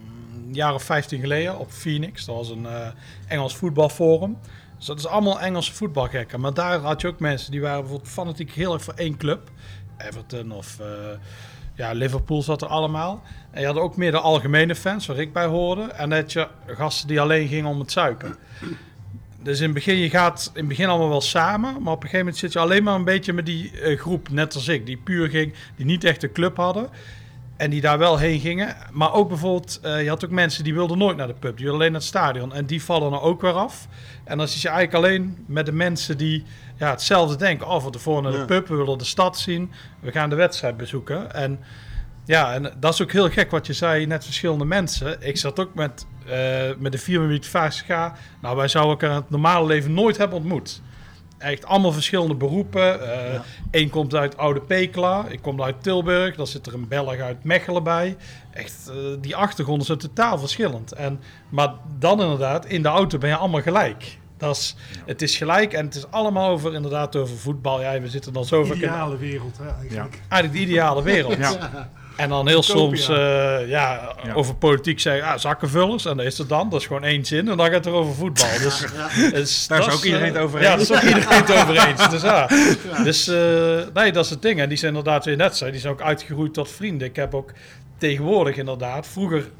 mm, een jaar of 15 geleden, op Phoenix. Dat was een eh, Engels voetbalforum. Dus dat is allemaal Engelse voetbalgekken. Maar daar had je ook mensen die waren bijvoorbeeld fanatiek heel erg voor één club. Everton of eh, ja, Liverpool zat er allemaal. En je had ook meer de algemene fans, waar ik bij hoorde. En dat je gasten die alleen gingen om het zuipen. Dus in het begin, je gaat in het begin allemaal wel samen, maar op een gegeven moment zit je alleen maar een beetje met die eh, groep, net als ik, die puur ging, die niet echt een club hadden. En die daar wel heen gingen. Maar ook bijvoorbeeld, eh, je had ook mensen die wilden nooit naar de pub, die wilden alleen naar het stadion. En die vallen er ook weer af. En dan zit je eigenlijk alleen met de mensen die ja, hetzelfde denken. Oh, van tevoren naar de Ja. pub, we willen de stad zien, we gaan de wedstrijd bezoeken. En ja, en dat is ook heel gek wat je zei, net verschillende mensen. Ik zat ook met, eh, met de 4 minuten 50 ga. Nou, wij zouden elkaar in het normale leven nooit hebben ontmoet. Echt allemaal verschillende beroepen. Eh Ja. Eén komt uit Oude Pekela, ik kom uit Tilburg. Dan zit er een Belg uit Mechelen bij. Echt, eh, die achtergronden zijn totaal verschillend. En, maar dan inderdaad, in de auto ben je allemaal gelijk. Dat is, Het is gelijk en het is allemaal over, inderdaad over voetbal. Ja, we zitten dan zo vaak in Ideale wereld, hè, eigenlijk. eigenlijk de ideale wereld. *laughs* Ja. En dan heel Utopia. soms eh, ja, Ja. over politiek zeggen, ah, zakkenvullers. En dan is het dan, dat is gewoon één zin. En dan gaat het er over voetbal. Dus, dus Daar is ook iedereen het over Ja, eens. daar is ook iedereen het over eens. *laughs* Dus, ja. dus eh, nee, dat is het ding. En die zijn inderdaad, weer net zei, die zijn ook uitgegroeid tot vrienden. Ik heb ook tegenwoordig inderdaad, vroeger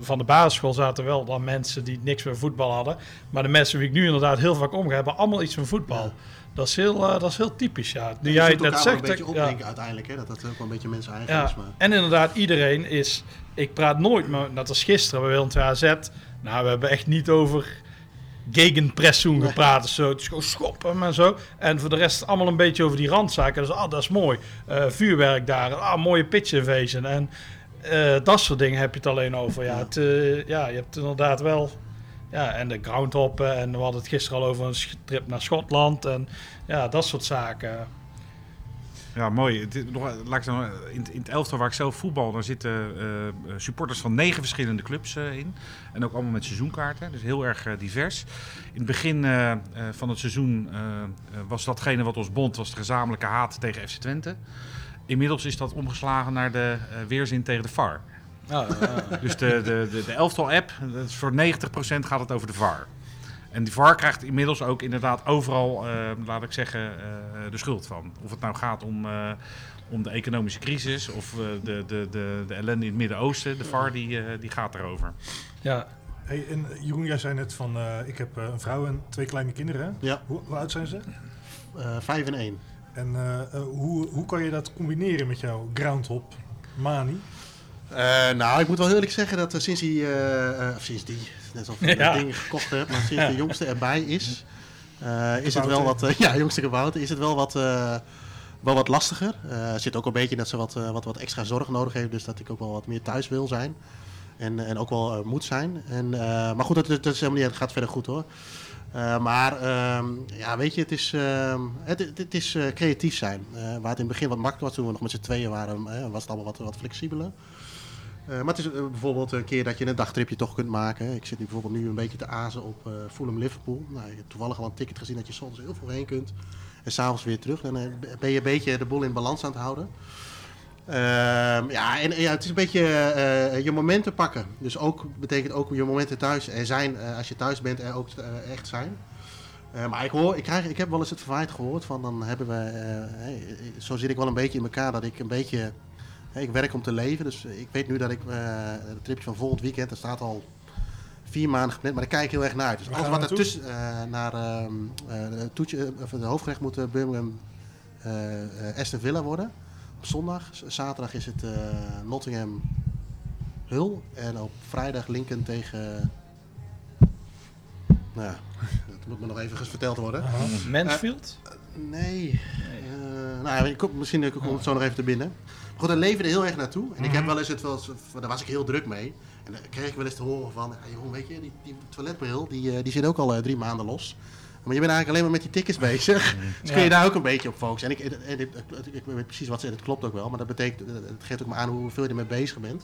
van de basisschool zaten wel dan mensen die niks met voetbal hadden. Maar de mensen wie ik nu inderdaad heel vaak omga, hebben allemaal iets met voetbal. Ja. Dat, is heel, eh, dat is heel typisch, ja. Nu jij het net zegt... een beetje ja. opdenken uiteindelijk. Hè? Dat dat ook wel een beetje mensen eigen Ja, is. Maar... en inderdaad, iedereen is... Ik praat nooit, maar net als gisteren bij Willem 2 AZ. Nou, we hebben echt niet over gegenpressing Nee. gepraat. of zo. Het is gewoon schoppen en zo. En voor de rest allemaal een beetje over die randzaken. Dus, ah, dat is mooi. Eh, vuurwerk daar. Ah, mooie pitch invasion. En eh, dat soort dingen heb je het alleen over. Ja, Ja. Het, ja je hebt inderdaad wel... Ja, en de groundhoppen. En we hadden het gisteren al over een trip naar Schotland. En ja, dat soort zaken. Ja, mooi. In, het- elftal waar ik zelf voetbal, daar zitten eh, eh, supporters van negen verschillende clubs eh, in. En ook allemaal met seizoenkaarten, dus heel erg divers. In het begin van het seizoen was datgene wat ons bond, was de gezamenlijke haat tegen FC Twente. Inmiddels is dat omgeslagen naar de weerzin tegen de VAR. Ja, Dus de, de, de, de elftal-app, dat is voor 90% gaat het over de VAR. En die VAR krijgt inmiddels ook inderdaad overal, eh, laat ik zeggen, eh, de schuld van. Of het nou gaat om, eh, om de economische crisis of eh, de, de, de, de ellende in het Midden-Oosten. De VAR die, eh, die gaat erover. ja. Hey, en Jeroen, jij zei net van, eh, ik heb eh, een vrouw en twee kleine kinderen. Ja, Hoe, hoe oud zijn ze? eh, vijf en één. En hoe, hoe kan je dat combineren met jouw groundhop mani? Eh, nou, ik moet wel eerlijk zeggen dat eh, sinds die, eh, eh, of sinds die, net alsof ik Ja. dat ding gekocht heb, maar sinds Ja. de jongste erbij is, eh, is het wel wat, eh, *laughs* ja, jongste kabouter, is het wel wat, eh, wel wat lastiger. Zit ook een beetje dat ze wat, eh, wat, wat extra zorg nodig heeft, dus dat ik ook wel wat meer thuis wil zijn. En, en ook wel moet zijn. En, eh, maar goed, dat, dat is helemaal niet, het gaat verder goed hoor. Eh, maar ehm, ja, weet je, het is, ehm, het, het, het is eh, creatief zijn. Eh, waar het in het begin wat makkelijker was, toen we nog met z'n tweeën waren, was het allemaal wat, wat flexibeler. Eh, maar het is eh, bijvoorbeeld een keer dat je een dagtripje toch kunt maken. Ik zit nu bijvoorbeeld nu een beetje te azen op eh Fulham Liverpool. Nou, toevallig al een ticket gezien dat je soms heel veel heen kunt. En s'avonds weer terug. Dan eh, ben je een beetje de boel in balans aan het houden. Ehm, ja, en ja, het is een beetje eh, je momenten pakken. Dus ook betekent ook je momenten thuis er zijn. eh, als je thuis bent, er ook eh, echt zijn. Eh, maar ik, hoor, ik, krijg, ik heb wel eens het verwijt gehoord van dan hebben we. eh, zo zit ik wel een beetje in elkaar dat ik een beetje. Hey, ik werk om te leven. Dus ik weet nu dat ik. eh het tripje van volgend weekend, dat staat al vier maanden gepland. Maar daar kijk ik heel erg naar uit. Dus alles wat we er tussen. eh, naar ehm, eh, de toetje, of de hoofdgerecht moet Birmingham eh, eh, Aston Villa worden. Op zondag. Zaterdag is het eh, Nottingham Hull. En op vrijdag Lincoln tegen. Nou ja, dat moet me nog even verteld worden. Mansfield? Nee. Eh, nou, ja, ik kom, misschien eh, komt het zo nog even te binnen. Goed, leefde er heel erg naartoe. En ik heb wel eens het wel eens, daar was ik heel druk mee. En dan kreeg ik wel eens te horen van, ja, Jeroen, weet je, die, die toiletbril, die, eh, die zit ook al eh, drie maanden los. Maar je bent eigenlijk alleen maar met die tickets bezig. *laughs* Dus kun je daar ook een beetje op focussen. En ik, en ik, weet precies wat ze, en het klopt ook wel, maar dat betekent, het geeft ook maar aan hoeveel je ermee bezig bent.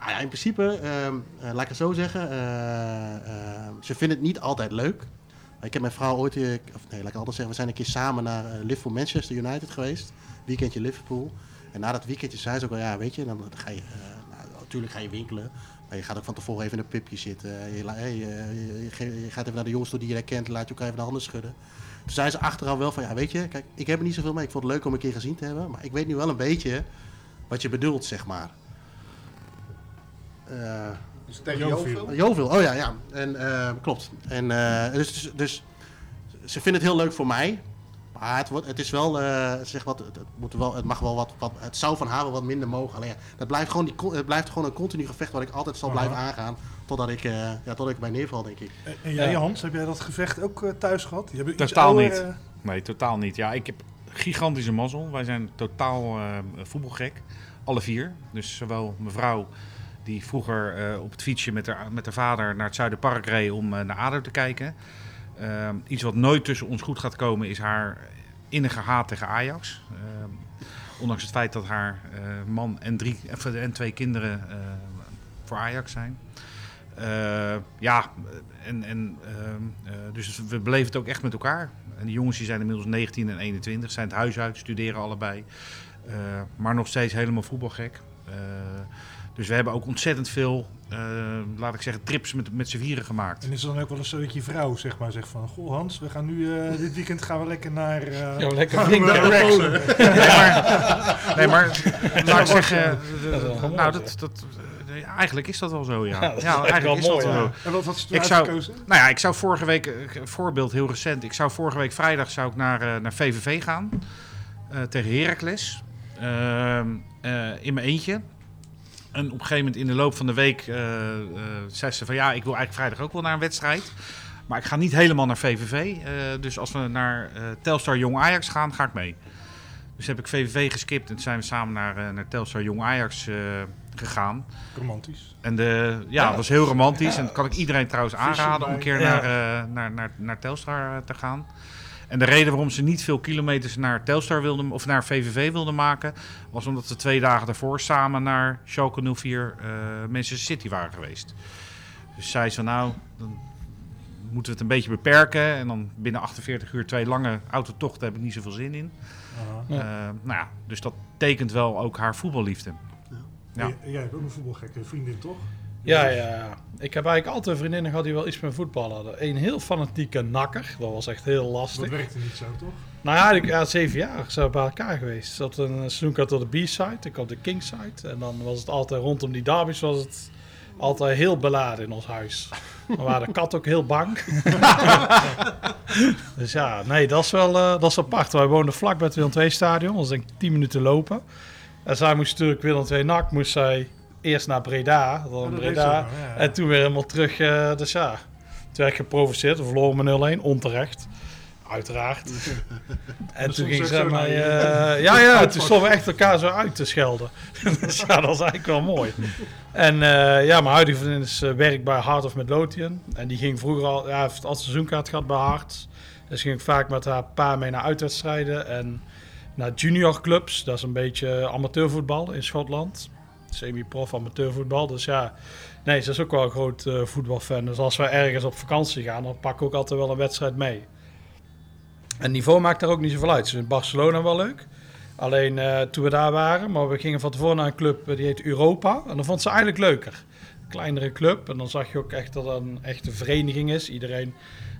Ah ja, in principe, ehm, eh, laat ik het zo zeggen, eh, eh, ze vinden het niet altijd leuk. Ik heb mijn vrouw ooit, of nee, laat ik altijd zeggen, we zijn een keer samen naar Liverpool Manchester United geweest. Weekendje Liverpool. En na dat weekendje zei ze ook wel, ja, weet je, dan ga je, eh, nou, natuurlijk ga je winkelen. Maar je gaat ook van tevoren even in een pipje zitten. Je, la- hey, eh, je, je ge- je gaat even naar de jongens toe die je herkent, laat je elkaar even de handen schudden. Toen zei ze achteraf wel van, ja, weet je, kijk, ik heb er niet zoveel mee. Ik vond het leuk om een keer gezien te hebben. Maar ik weet nu wel een beetje wat je bedoelt, zeg maar. Eh, Dus tegen Jovil. Jovil? Oh ja, ja. En, eh, klopt. En, eh, dus, dus, dus ze vinden het heel leuk voor mij. Maar het, wordt, het is wel, eh, zeg wat, het, moet wel, het mag wel wat, wat, het zou van haar wel wat minder mogen. Alleen ja, dat blijft gewoon, die, het blijft gewoon een continu gevecht wat ik altijd zal Aha. blijven aangaan. Totdat ik, eh, ja, totdat ik bij neerval, denk ik. En, en jij Ja. Hans, heb jij dat gevecht ook eh, thuis gehad? Je iets Totaal ouder, niet. Nee, totaal niet. Ja, ik heb gigantische mazzel. Wij zijn totaal eh, voetbalgek. Alle vier. Dus zowel mevrouw die vroeger eh, op het fietsje met haar, met haar vader naar het Zuiderpark reed om naar ADO te kijken. Ehm, iets wat nooit tussen ons goed gaat komen is haar innige haat tegen Ajax. Ehm, ondanks het feit dat haar eh, man en, drie, eh, en twee kinderen eh, voor Ajax zijn. Eh, ja, en, en, ehm, dus we beleven het ook echt met elkaar. En die jongens die zijn inmiddels 19 en 21, zijn het huis uit, studeren allebei. Maar nog steeds helemaal voetbalgek. Dus we hebben ook ontzettend veel, eh, laat ik zeggen, trips met, met z'n vieren gemaakt. En is het dan ook wel eens zo dat je vrouw zeg maar zegt van... Goh Hans, we gaan nu eh, dit weekend gaan we lekker naar... eh, Ja, lekker gaan we flink naar Polen. *laughs* Nee, maar, nee, maar laat ik zeggen, Dat nou, dat, dat, eigenlijk is dat wel zo, ja. Ja, dat is Ja, echt eigenlijk wel is dat mooi, wel ja. zo. En wat had ze toen Ik zou-? Nou ja, ik zou vorige week, een voorbeeld heel recent, ik zou vorige week vrijdag zou ik naar, naar VVV gaan eh, tegen Heracles. Ehm, eh, in mijn eentje. En op een gegeven moment in de loop van de week eh, eh, zei ze van ja, ik wil eigenlijk vrijdag ook wel naar een wedstrijd. Maar ik ga niet helemaal naar VVV. eh, dus als we naar Telstar Jong Ajax gaan, ga ik mee. Dus heb ik VVV geskipt en zijn we samen naar, naar Telstar Jong Ajax gegaan. Romantisch. En de, ja, Ja. dat was heel romantisch. En dat kan ik iedereen trouwens aanraden om een keer Ja. naar, naar, naar, naar Telstar te gaan. En de reden waarom ze niet veel kilometers naar Telstar wilden, of naar VVV wilden maken, was omdat ze twee dagen daarvoor samen naar Schalke 04 eh Manchester City waren geweest. Dus zei ze nou, dan moeten we het een beetje beperken. En dan binnen 48 uur twee lange autotochten heb ik niet zoveel zin in. Ja. Eh, nou ja, dus dat tekent wel ook haar voetballiefde. Ja. Jij hebt ook een voetbalgekke vriendin, toch? Ja, ja, ja. Ik heb eigenlijk altijd vriendinnen gehad die wel iets met voetbal hadden. Een heel fanatieke nakker. Dat was echt heel Dat lastig. werkte niet zo, toch? Nou ja, ik, ja, zeven jaar zijn we bij elkaar geweest. Zat een seizoen op de B-side, ik op de King-side. En dan was het altijd rondom die derbies was het altijd heel beladen in ons huis. We waren de kat ook heel bang. *laughs* dus ja, nee, dat is wel eh, dat is apart. Wij woonden vlak bij het Willem II stadion. Dat was denk ik 10 minuten lopen. En zij moest natuurlijk Willem II NAC, moest zij eerst naar Breda. Dan Ja, dat Breda. ook, ja. En toen weer helemaal terug. eh, dus ja, toen werd ik geprovoceerd. Verloren met 0-1, onterecht. Uiteraard. *laughs* en toen ging ze mij... eh, ja, ja, toen stonden we echt elkaar zo uit te schelden. *laughs* dus ja, dat was eigenlijk wel mooi. En eh, ja, mijn huidige vriendin is werk bij Heart of Midlothian. En die ging vroeger al... Ja, heeft altijd seizoenkaart gehad bij Hart. Dus ging ik vaak met haar pa mee naar uitwedstrijden. En naar juniorclubs. Dat is een beetje amateurvoetbal in Schotland. Semi-prof amateurvoetbal. Dus ja, nee, ze is ook wel een groot eh, voetbalfan. Dus als we ergens op vakantie gaan, dan pak ik ook altijd wel een wedstrijd mee. En niveau maakt daar ook niet zoveel uit. Ze vindt Barcelona wel leuk. Alleen eh, toen we daar waren, maar we gingen van tevoren naar een club eh, die heet Europa. En dat vond ze eigenlijk leuker. Een kleinere club. En dan zag je ook echt dat het een echte vereniging is. Iedereen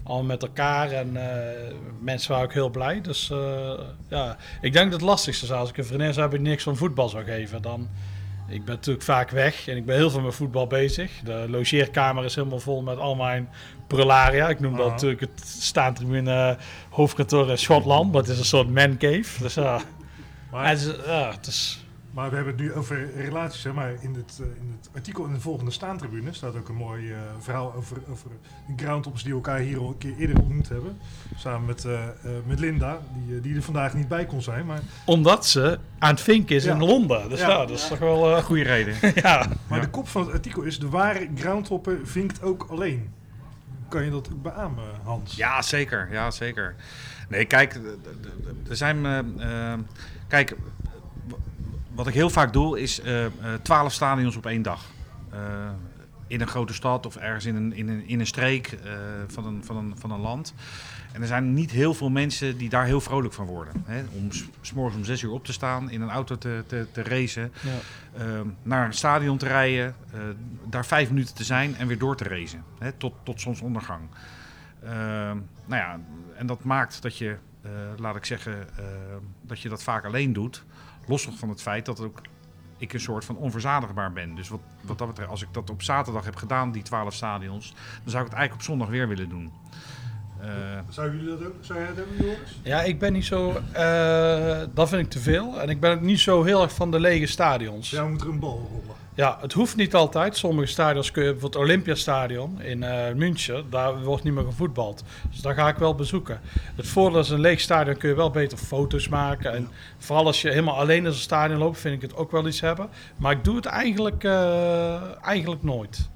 al met elkaar. En mensen waren ook heel blij. Dus ja, ik denk dat het lastigste is. Als ik een vriendin zou hebben die niks van voetbal zou geven, dan... Ik ben natuurlijk vaak weg en ik ben heel veel met voetbal bezig. De logeerkamer is helemaal vol met al mijn prularia. Ik noem dat Aha. natuurlijk het staantribune hoofdkantoor in Schotland. Maar het is een soort man cave. Dus ja, *laughs* Maar, het is, ja, het is maar we hebben het nu over relaties. Hè? Maar in het, eh, in het artikel in de volgende staantribune staat ook een mooi eh, verhaal over, over de groundtoppers die elkaar hier al een keer eerder ontmoet hebben. Samen met, eh, eh, met Linda, die, die er vandaag niet bij kon zijn. Maar, omdat ze aan het vinken is Ja. in Londen. Dus ja, Ja. dat is toch wel... eh, Goede reden. *laughs* ja. maar Ja. de kop van het artikel is: de ware groundhopper vinkt ook alleen. Kan je dat ook beamen, Hans? Ja, zeker. Ja, zeker. Nee, kijk, er zijn. kijk, wat ik heel vaak doe is eh, eh, twaalf stadions op één dag. Eh, in een grote stad of ergens in een, in een, in een streek van, een, van, een, van een land. En er zijn niet heel veel mensen die daar heel vrolijk van worden. Hè? Om morgens om zes uur op te staan, in een auto te, te, te racen, Ja. eh, naar een stadion te rijden, daar vijf minuten te zijn en weer door te racen. Hè? Tot, tot zonsondergang. Eh, nou ja, en dat maakt dat je, laat ik zeggen, eh, dat je dat vaak alleen doet. Los nog van het feit dat ook ik een soort van onverzadigbaar ben. Dus wat, wat dat betreft, als ik dat op zaterdag heb gedaan, die twaalf stadions, dan zou ik het eigenlijk op zondag weer willen doen. Eh, Zou jullie dat ook? Zou jij dat ook, Joris? ja, ik ben niet zo... eh, dat vind ik te veel. En ik ben ook niet zo heel erg van de lege stadions. Jou moet er een bal rollen. Ja, het hoeft niet altijd. Sommige stadions kun je, bijvoorbeeld het Olympiastadion in eh München, daar wordt niet meer gevoetbald. Dus daar ga ik wel bezoeken. Het voordeel is een leeg stadion kun je wel beter foto's maken. En vooral als je helemaal alleen in een stadion loopt, vind ik het ook wel iets hebben. Maar ik doe het eigenlijk, eh, eigenlijk nooit.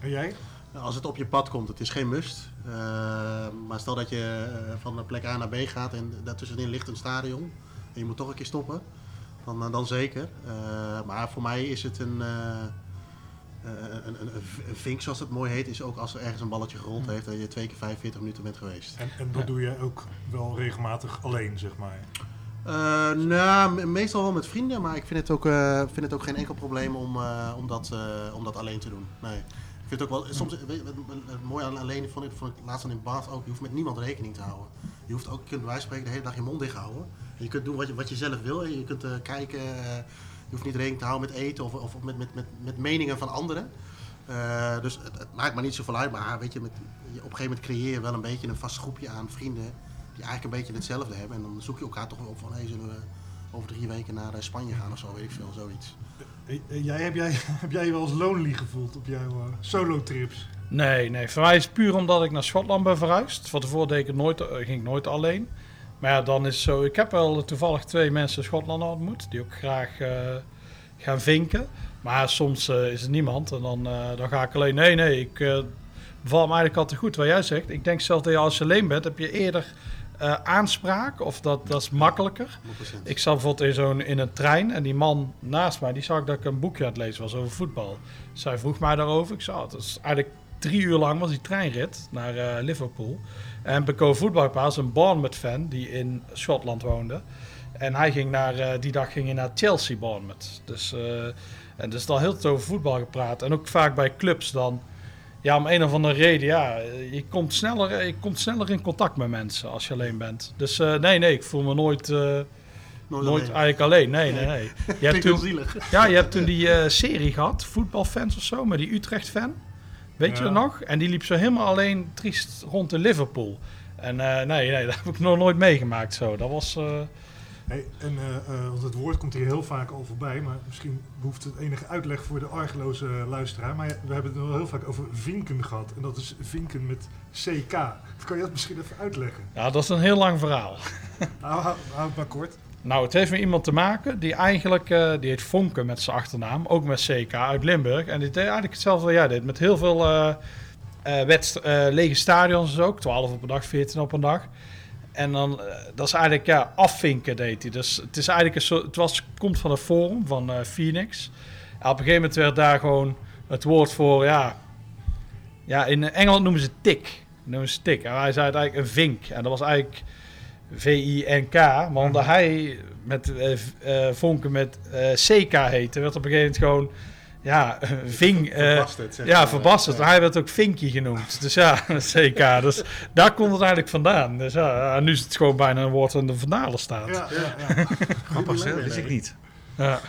En jij? Als het op je pad komt, het is geen must. Eh, maar stel dat je van de plek A naar B gaat en daartussenin ligt een stadion. En je moet toch een keer stoppen. Dan, eh, dan zeker. Eh, maar voor mij is het een, eh, een, een, een een vink, zoals het mooi heet. Is ook als er ergens een balletje gerold heeft en je twee keer 45 minuten bent geweest. En, en dat doe je ook wel regelmatig alleen, zeg maar. Eh, nou, me- meestal wel met vrienden, maar ik vind het ook, vind het ook geen enkel probleem om, om, dat, om dat alleen te doen. Nee. Ik vind het ook wel, soms, weet je, wat- wat- wat mooi aan alleen vond ik, vond ik laatst aan in Bath ook, je hoeft met niemand rekening te houden. Je hoeft ook, je kunt bij wijze van spreken de hele dag je mond dicht houden. En je kunt doen wat je, wat je zelf wil. Je kunt eh, kijken, eh, je hoeft niet rekening te houden met eten of, of met, met, met, met meningen van anderen. Eh, dus het, het maakt maar niet zoveel uit, maar weet je, met, je, op een gegeven moment creëer je wel een beetje een vast groepje aan vrienden die eigenlijk een beetje hetzelfde hebben. En dan zoek je elkaar toch wel op van, hey, zullen we over drie weken naar eh, Spanje gaan of zo, weet ik veel, zoiets. Jij, heb, jij, *laughs* heb jij je wel eens lonely gevoeld op jouw eh, solo-trips? Nee, nee. Voor mij is het puur omdat ik naar Schotland ben verhuisd. Van tevoren deed ik het nooit, ging ik nooit alleen. Maar ja, dan is zo. Ik heb wel toevallig twee mensen in Schotland ontmoet. Die ook graag eh, gaan vinken. Maar soms eh, is er niemand. En dan, eh, dan ga ik alleen. Nee, nee. Ik beval me eigenlijk altijd goed wat jij zegt. Ik denk zelf dat je als je alleen bent, heb je eerder aanspraak. Of dat, dat is makkelijker. 100%. Ik zat bijvoorbeeld in, zo'n, in een trein en die man naast mij, die zag dat ik een boekje aan het lezen was over voetbal. Zij vroeg mij daarover. Ik zei, oh, het is eigenlijk drie uur lang was die treinrit naar eh, Liverpool. En Beko voetbalpaal is een Bournemouth fan die in Schotland woonde. En hij ging naar, eh, die dag ging hij naar Chelsea Bournemouth. Dus, eh, en dus al heel veel over voetbal gepraat. En ook vaak bij clubs dan. Ja, om een of andere reden, ja, je komt sneller, je komt sneller in contact met mensen als je alleen bent. Dus nee, nee, ik voel me nooit, Nooit nooit alleen. eigenlijk alleen. Nee, nee, nee. Je hebt toen, zielig. ja, je hebt toen die serie gehad, voetbalfans of zo, met die Utrecht-fan. Weet je nog? En die liep zo helemaal alleen triest rond in Liverpool. En eh, nee, nee, *laughs* dat heb ik nog nooit meegemaakt zo. Dat was... eh, Hey, en, eh, want het woord komt hier heel vaak al voorbij, maar misschien behoeft het enige uitleg voor de argeloze luisteraar. Maar we hebben het wel heel vaak over vinken gehad. En dat is vinken met CK. Kan je dat misschien even uitleggen? ja, dat is een heel lang verhaal. *laughs* Hou, hou het maar kort. Nou, het heeft met iemand te maken die eigenlijk, eh, die heet Vonken met zijn achternaam, ook met CK uit Limburg. En die deed eigenlijk hetzelfde wat jij deed, met heel veel eh, eh, wedst- lege stadions dus ook, 12 op een dag, 14 op een dag. En dan, dat is eigenlijk, ja, afvinken deed hij. Dus het is eigenlijk een soort, het was, komt van een forum van Phoenix. En op een gegeven moment werd daar gewoon het woord voor, ja, ja, in Engeland noemen ze tik. Noemen ze tik. En hij zei het eigenlijk een vink. En dat was eigenlijk V-I-N-K. Maar omdat hij met eh, eh, Vonken met eh, CK heette, werd op een gegeven moment gewoon, ja, *laughs* eh, Verbasterd, zeg ja, maar. verbasterd. Ja. Hij werd ook Vinky genoemd. Dus ja, *laughs* CK. Dus daar komt het eigenlijk vandaan. Dus ja, en nu is het gewoon bijna een woord in de vandalen staat. Ja, ja, ja. Grappig? Dat wist ik niet. Ja.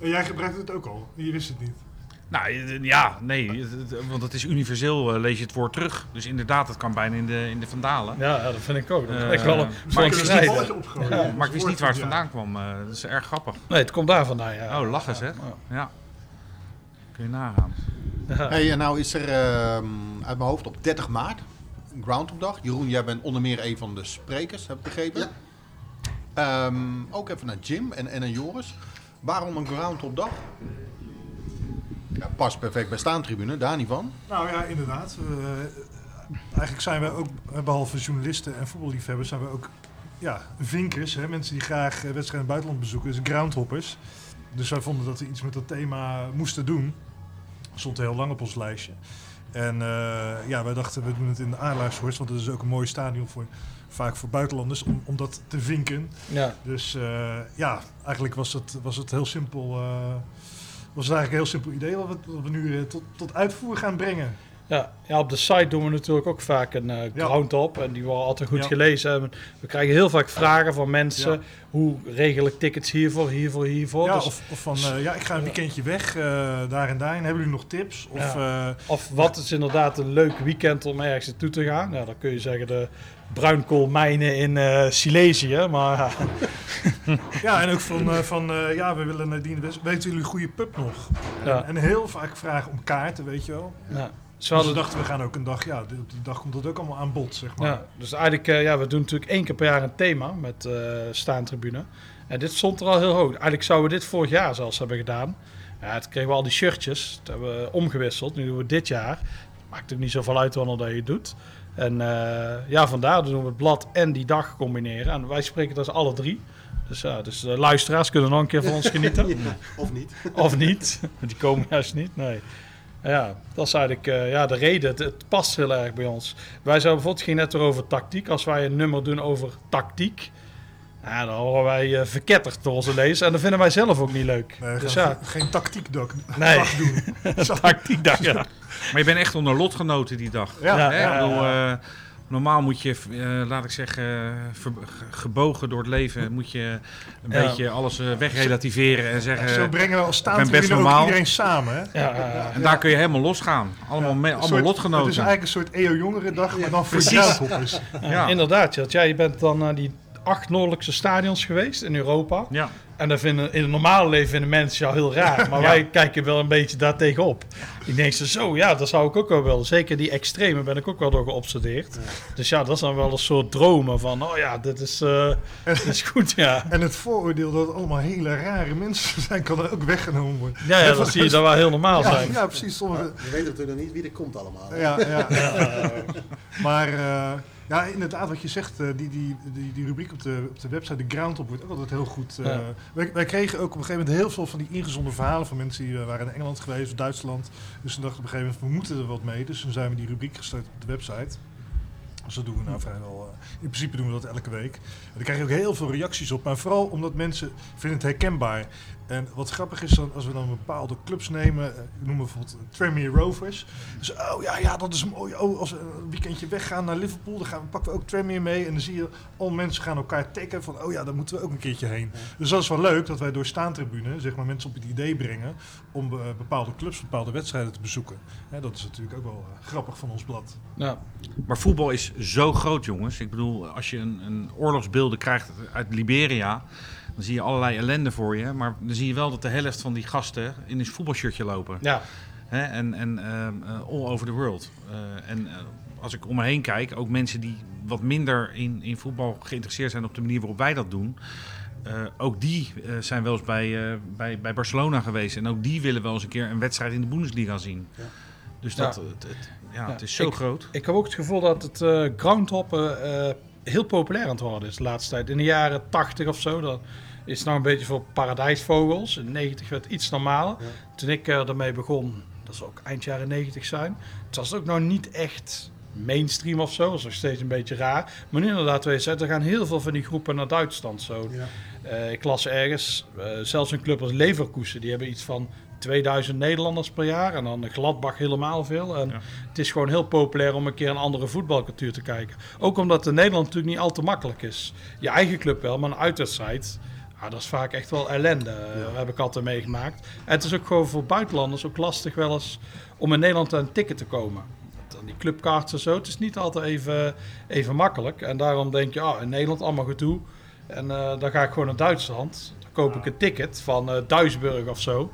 En jij gebruikt het ook al. Je wist het niet. Nou, eh, ja, nee, het- want het is universeel, eh, lees je het woord terug. Dus inderdaad, het kan bijna in de, in de vandalen. Ja, dat vind ik ook. Dat Eh, is wel een maar ik wist? Ja, Dat Maar ik wist niet waar het van vandaan kwam. eh, dat is erg grappig. Nee, het komt daar vandaan, ja. Oh, lachen zeg. Ja. Ja. Kun je nagaan. Hey, en nou is er ehm, uit mijn hoofd op 30 maart, een Groundhog Dag. Jeroen, jij bent onder meer een van de sprekers, heb ik begrepen. Ja. Ehm, ook even naar Jim en, en naar Joris. Waarom een Groundhog Dag? Ja, past perfect bij staantribune, daar niet van. Nou ja, inderdaad. Eh, eigenlijk zijn wij ook, eh, behalve journalisten en voetballiefhebbers, zijn we ook ja, vinkers. Hè? Mensen die graag eh, wedstrijden in het buitenland bezoeken. Dus groundhoppers. Dus wij vonden dat we iets met dat thema moesten doen. Stond heel lang op ons lijstje. En eh, ja, wij dachten, we doen het in de Aarlaarshorst, want dat is ook een mooi stadion voor, vaak voor buitenlanders, om, om dat te vinken. Ja. Dus eh, ja, eigenlijk was het, was het heel simpel. eh, was eigenlijk een heel simpel idee wat we, wat we nu eh, tot, tot uitvoer gaan brengen. Ja, ja, op de site doen we natuurlijk ook vaak een eh Ja. ground op. En die worden altijd goed Ja. gelezen. En we krijgen heel vaak vragen van mensen. Ja. Hoe regel ik tickets hiervoor, hiervoor, hiervoor? Ja, Dus- of, of van, eh, ja, ik ga een weekendje weg, eh, daar en daar. En hebben jullie nog tips? Of, eh, Of wat is inderdaad een leuk weekend om ergens naartoe te gaan? Nou, dan kun je zeggen de bruinkoolmijnen in eh Silesië. Maar ja, *laughs* ja, en ook van, eh, van eh, ja, we willen Weten jullie goede pub nog? Ja. En, en heel vaak vragen om kaarten, weet je wel. ja. Ze Dus we dachten, we gaan ook een dag, ja, op die dag komt dat ook allemaal aan bod, zeg maar. ja, dus eigenlijk, eh, ja, we doen natuurlijk één keer per jaar een thema met eh staantribune. En dit stond er al heel hoog. Eigenlijk zouden we dit vorig jaar zelfs hebben gedaan. Ja, toen kregen we al die shirtjes. Dat hebben we omgewisseld. Nu doen we dit jaar. Maakt ook niet zoveel uit wanneer dat je het doet. En eh, ja, vandaar doen we het blad en die dag combineren. En wij spreken dus alle drie. Dus ja, dus de luisteraars kunnen nog een keer van ons genieten. *laughs* Ja, of niet. Of niet. *laughs* Die komen juist niet, nee. Ja, dat is eigenlijk eh, ja, de reden. Het, het past heel erg bij ons. Wij zouden bijvoorbeeld, het ging net over tactiek. Als wij een nummer doen over tactiek, Ja, dan horen wij eh, verketterd door onze lezers. En dat vinden wij zelf ook niet leuk. Nee, dus ja, ge- geen tactiekdag *laughs* Nee. dag doen. *laughs* tactiek dag, ja. Maar je bent echt onder lotgenoten die dag. Ja, bedoel, eh, normaal moet je, eh, laat ik zeggen, gebogen door het leven, moet je een Ja. beetje alles wegrelativeren en zeggen. Zo brengen we als staantribune ook iedereen samen. Hè? Ja, ja, en daar kun je helemaal losgaan. Allemaal, me- Een allemaal soort- lotgenoten. Het is eigenlijk een soort EO-jongerendag, maar dan voor Precies. groundhoppers. ja. Ja. Inderdaad, ja. Want jij bent dan naar die acht noordelijkse stadions geweest in Europa. Ja. En dat vinden, in het normale leven vinden mensen jou heel raar. Maar *laughs* wij kijken wel een beetje daar tegenop. Ik denk ze zo, ja, dat zou ik ook wel willen. Zeker die extreme ben ik ook wel door geobsedeerd. Dus ja, dat is dan wel een soort dromen van, oh ja, dit is, eh, dit is goed, ja. *laughs* En het vooroordeel dat het allemaal hele rare mensen zijn, kan er ook weggenomen worden. Ja, ja dan zie je dat wel heel normaal Ja, zijn. ja precies. Sommige, We weten natuurlijk nog niet wie er komt allemaal. ja, ja. *laughs* Maar eh, ja, inderdaad, wat je zegt, eh, die, die, die, die rubriek op de, op de website, de Groundhop, wordt ook altijd heel goed. eh, wij, wij kregen ook op een gegeven moment heel veel van die ingezonden verhalen van mensen die eh, waren in Engeland geweest of Duitsland. Dus toen dachten we op een gegeven moment, we moeten er wat mee. Dus toen zijn we die rubriek gestart op de website. Dus dat doen we nou vrijwel. eh, in principe doen we dat elke week. En daar krijg je ook heel veel reacties op. Maar vooral omdat mensen vinden het herkenbaar. En wat grappig is, dan, als we dan bepaalde clubs nemen, eh, ik noem bijvoorbeeld Tranmere Rovers. Dus, oh ja, ja, dat is mooi. Oh, als we een weekendje weggaan naar Liverpool, dan gaan we, pakken we ook Tranmere mee. En dan zie je, al mensen gaan elkaar taggen van, oh ja, daar moeten we ook een keertje heen. Dus dat is wel leuk, dat wij door staantribune, zeg maar, mensen op het idee brengen om eh, bepaalde clubs, bepaalde wedstrijden te bezoeken. Hè, dat is natuurlijk ook wel eh, grappig van ons blad. Ja. Maar voetbal is zo groot, jongens. Ik bedoel, als je een, een oorlogsbeelden krijgt uit Liberia, dan zie je allerlei ellende voor je. Maar dan zie je wel dat de helft van die gasten in een voetbalshirtje lopen. ja. Hè? En, en ehm, eh, all over the world. Eh, en eh, als ik om me heen kijk, ook mensen die wat minder in, in voetbal geïnteresseerd zijn op de manier waarop wij dat doen. ook die zijn wel eens bij, bij, bij Barcelona geweest. En ook die willen wel eens een keer een wedstrijd in de Bundesliga zien. Ja. Dus dat, Ja. Het, het- ja, Ja. het is zo Ik- groot. Ik heb ook het gevoel dat het eh groundhoppen eh, heel populair aan het worden is de laatste tijd. In de jaren 80 of zo, dan is het nog een beetje voor paradijsvogels. In 90 werd het iets normaler. Ja. Toen ik eh, ermee begon, dat zal ook eind jaren 90 zijn, toen was het ook nog niet echt mainstream of zo. Dat is nog steeds een beetje raar. Maar nu inderdaad, weet je, er gaan heel veel van die groepen naar Duitsland zo. Ja. Eh, ik las ergens, zelfs een club als Leverkusen, die hebben iets van 2000 Nederlanders per jaar. En dan Gladbach helemaal veel. En Ja. het is gewoon heel populair om een keer een andere voetbalcultuur te kijken. Ook omdat in Nederland natuurlijk niet al te makkelijk is. Je eigen club wel, maar een uitwedstrijd, ah, dat is vaak echt wel ellende. eh, heb ik altijd meegemaakt. En het is ook gewoon voor buitenlanders ook lastig wel eens om in Nederland aan een ticket te komen. Dan die clubkaarten en zo, het is niet altijd even, even makkelijk. En daarom denk je, ah, in Nederland allemaal gedoe. En eh, dan ga ik gewoon naar Duitsland. Dan koop ik een ticket van eh Duisburg of zo.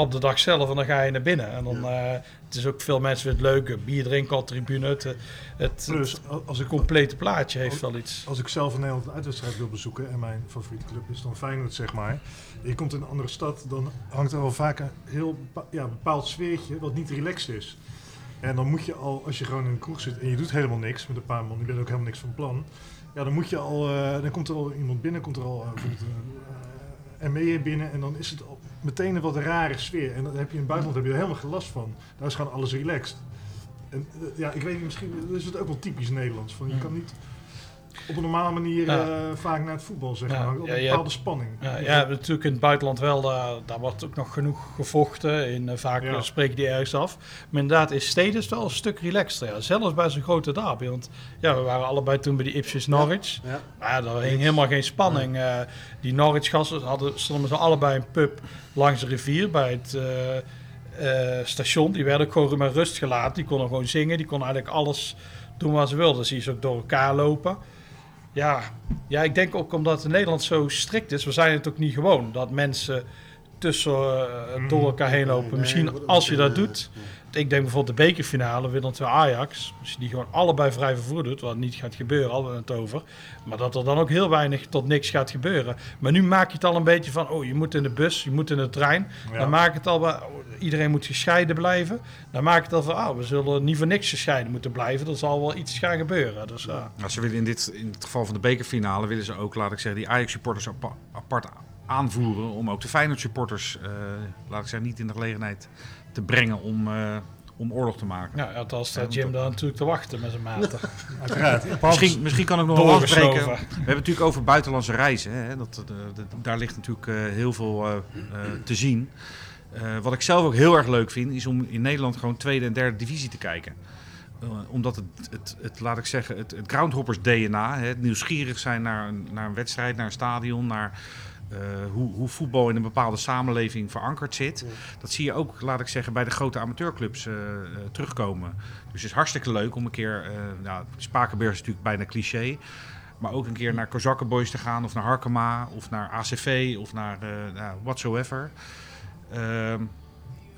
Op de dag zelf en dan ga je naar binnen. En dan, eh, het is ook veel mensen het leuk. eh, Bier drinken de tribune. Het, het, het, Plus, als ik, complete plaatje heeft wel iets. als ik zelf in Nederland een uitwedstrijd wil bezoeken en mijn favoriete club is dan Feyenoord, zeg maar. Je komt in een andere stad, dan hangt er wel vaak een heel ja, bepaald sfeertje wat niet relaxed is. En dan moet je al, als je gewoon in een kroeg zit en je doet helemaal niks met een paar man, je bent ook helemaal niks van plan. Ja, dan moet je al, eh, dan komt er al iemand binnen, komt er al eh, een uh, ME'er binnen en dan is het meteen een wat rare sfeer. En dan heb je in het buitenland heb je er helemaal geen last van. Daar is gewoon alles relaxed. En eh, ja, ik weet niet, misschien is het ook wel typisch Nederlands. Van, je kan niet op een normale manier Ja. eh, vaak naar het voetbal, zeg Ja, maar. Op een ja. bepaalde spanning. Ja, ja, natuurlijk in het buitenland wel, daar, daar wordt ook nog genoeg gevochten. In, eh, vaak Ja. eh, spreken die ergens af. Maar inderdaad, in steden is het wel een stuk relaxter. Ja. Zelfs bij zo'n grote derby. Want ja, we waren allebei toen bij die Ipswich Norwich. Ja. Maar ja, daar hing helemaal geen spanning. Eh, die Norwich-gasten hadden, stonden z'n allebei een pub langs de rivier bij het eh, eh, station. Die werden ook gewoon met rust gelaten. Die konden gewoon zingen. Die konden eigenlijk alles doen wat ze wilden. Dan zie je ze ook door elkaar lopen. Ja, ja, ik denk ook omdat Nederland zo strikt is. We zijn het ook niet gewoon dat mensen tussen eh, door elkaar heen lopen. Misschien als je dat doet. Ik denk bijvoorbeeld de bekerfinale Willem II Ajax. Als je die gewoon allebei vrij vervoer doet, wat niet gaat gebeuren, hadden we het over. Maar dat er dan ook heel weinig tot niks gaat gebeuren. Maar nu maak je het al een beetje van, oh je moet in de bus, je moet in de trein. Ja. Dan maak je het al bij, oh, iedereen moet gescheiden blijven. Dan maak je het al van, ah, we zullen niet voor niks gescheiden moeten blijven. Er zal wel iets gaan gebeuren. Dus. Nou, ze willen in, dit, in het geval van de bekerfinale willen ze ook, laat ik zeggen, die Ajax-supporters apa- apart aanvoeren. Om ook de Feyenoord-supporters, eh, laat ik zeggen, niet in de gelegenheid te brengen om, eh, om oorlog te maken. Ja, althans staat Jim daar natuurlijk te wachten met zijn maten. *laughs* Misschien, misschien kan ik nog wel afspreken. We hebben het natuurlijk over buitenlandse reizen. Hè? Dat, eh, daar ligt natuurlijk eh, heel veel eh, eh, te zien. Eh, wat ik zelf ook heel erg leuk vind, is om in Nederland gewoon tweede en derde divisie te kijken. Omdat het, het, het, laat ik zeggen, het, het groundhoppers DNA, hè, het nieuwsgierig zijn naar een, naar een wedstrijd, naar een stadion, naar eh, hoe, hoe voetbal in een bepaalde samenleving verankerd zit. Dat zie je ook, laat ik zeggen, bij de grote amateurclubs eh, eh, terugkomen. Dus het is hartstikke leuk om een keer, nou, Spakenburg is natuurlijk bijna cliché, maar ook een keer naar Kozakkenboys te gaan, of naar Harkema, of naar ACV, of naar nou, whatsoever. Ehm,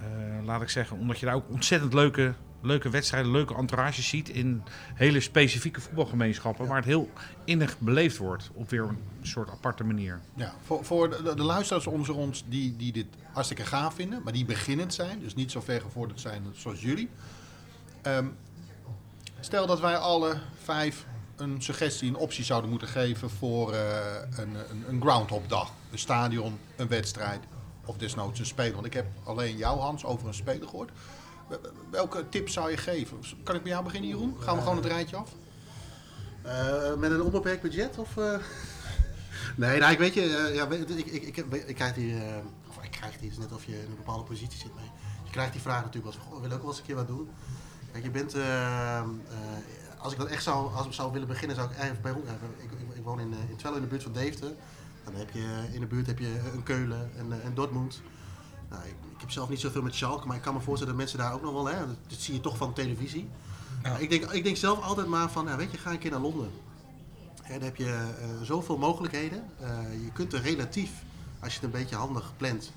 eh, laat ik zeggen, omdat je daar ook ontzettend leuke, leuke wedstrijden, leuke entourages ziet in hele specifieke voetbalgemeenschappen, waar het heel innig beleefd wordt op weer een soort aparte manier. Ja, voor, voor de, luisteraars onder ons die, die dit hartstikke gaaf vinden, maar die beginnend zijn, dus niet zo ver gevorderd zijn zoals jullie. Ehm, stel dat wij alle vijf een suggestie, een optie zouden moeten geven voor eh, een, een, een groundhop dag. Een stadion, een wedstrijd of desnoods een speler. Want ik heb alleen jou Hans over een speler gehoord. Wel- Welke tip zou je geven? Kan ik bij jou beginnen Jeroen? Gaan we gewoon het rijtje af? Eh, met een onbeperkt budget? Of, eh? *laughs* nee, nou, ik weet je, eh, ja, ik, ik, ik, ik krijg die, of ik krijg die, is net of je in een bepaalde positie zit mee. Je krijgt die vraag natuurlijk wel eens van, goh, wil je ook wel eens een keer wat doen? Je bent, eh, eh, als ik dat echt zou, als ik zou willen beginnen, zou ik eigenlijk bij, ik, ik, ik woon in, in Twello in de buurt van Deventer. Dan heb je, in de buurt heb je een Keulen en, Dortmund. Nou, ik heb zelf niet zoveel met Schalke, maar ik kan me voorstellen dat mensen daar ook nog wel, hè, dat, dat zie je toch van televisie. Ja. Ik, denk, ik denk zelf altijd maar van, ja, weet je, ga een keer naar Londen. Hè, daar heb je eh, zoveel mogelijkheden. Eh, je kunt er relatief, als je het een beetje handig plant,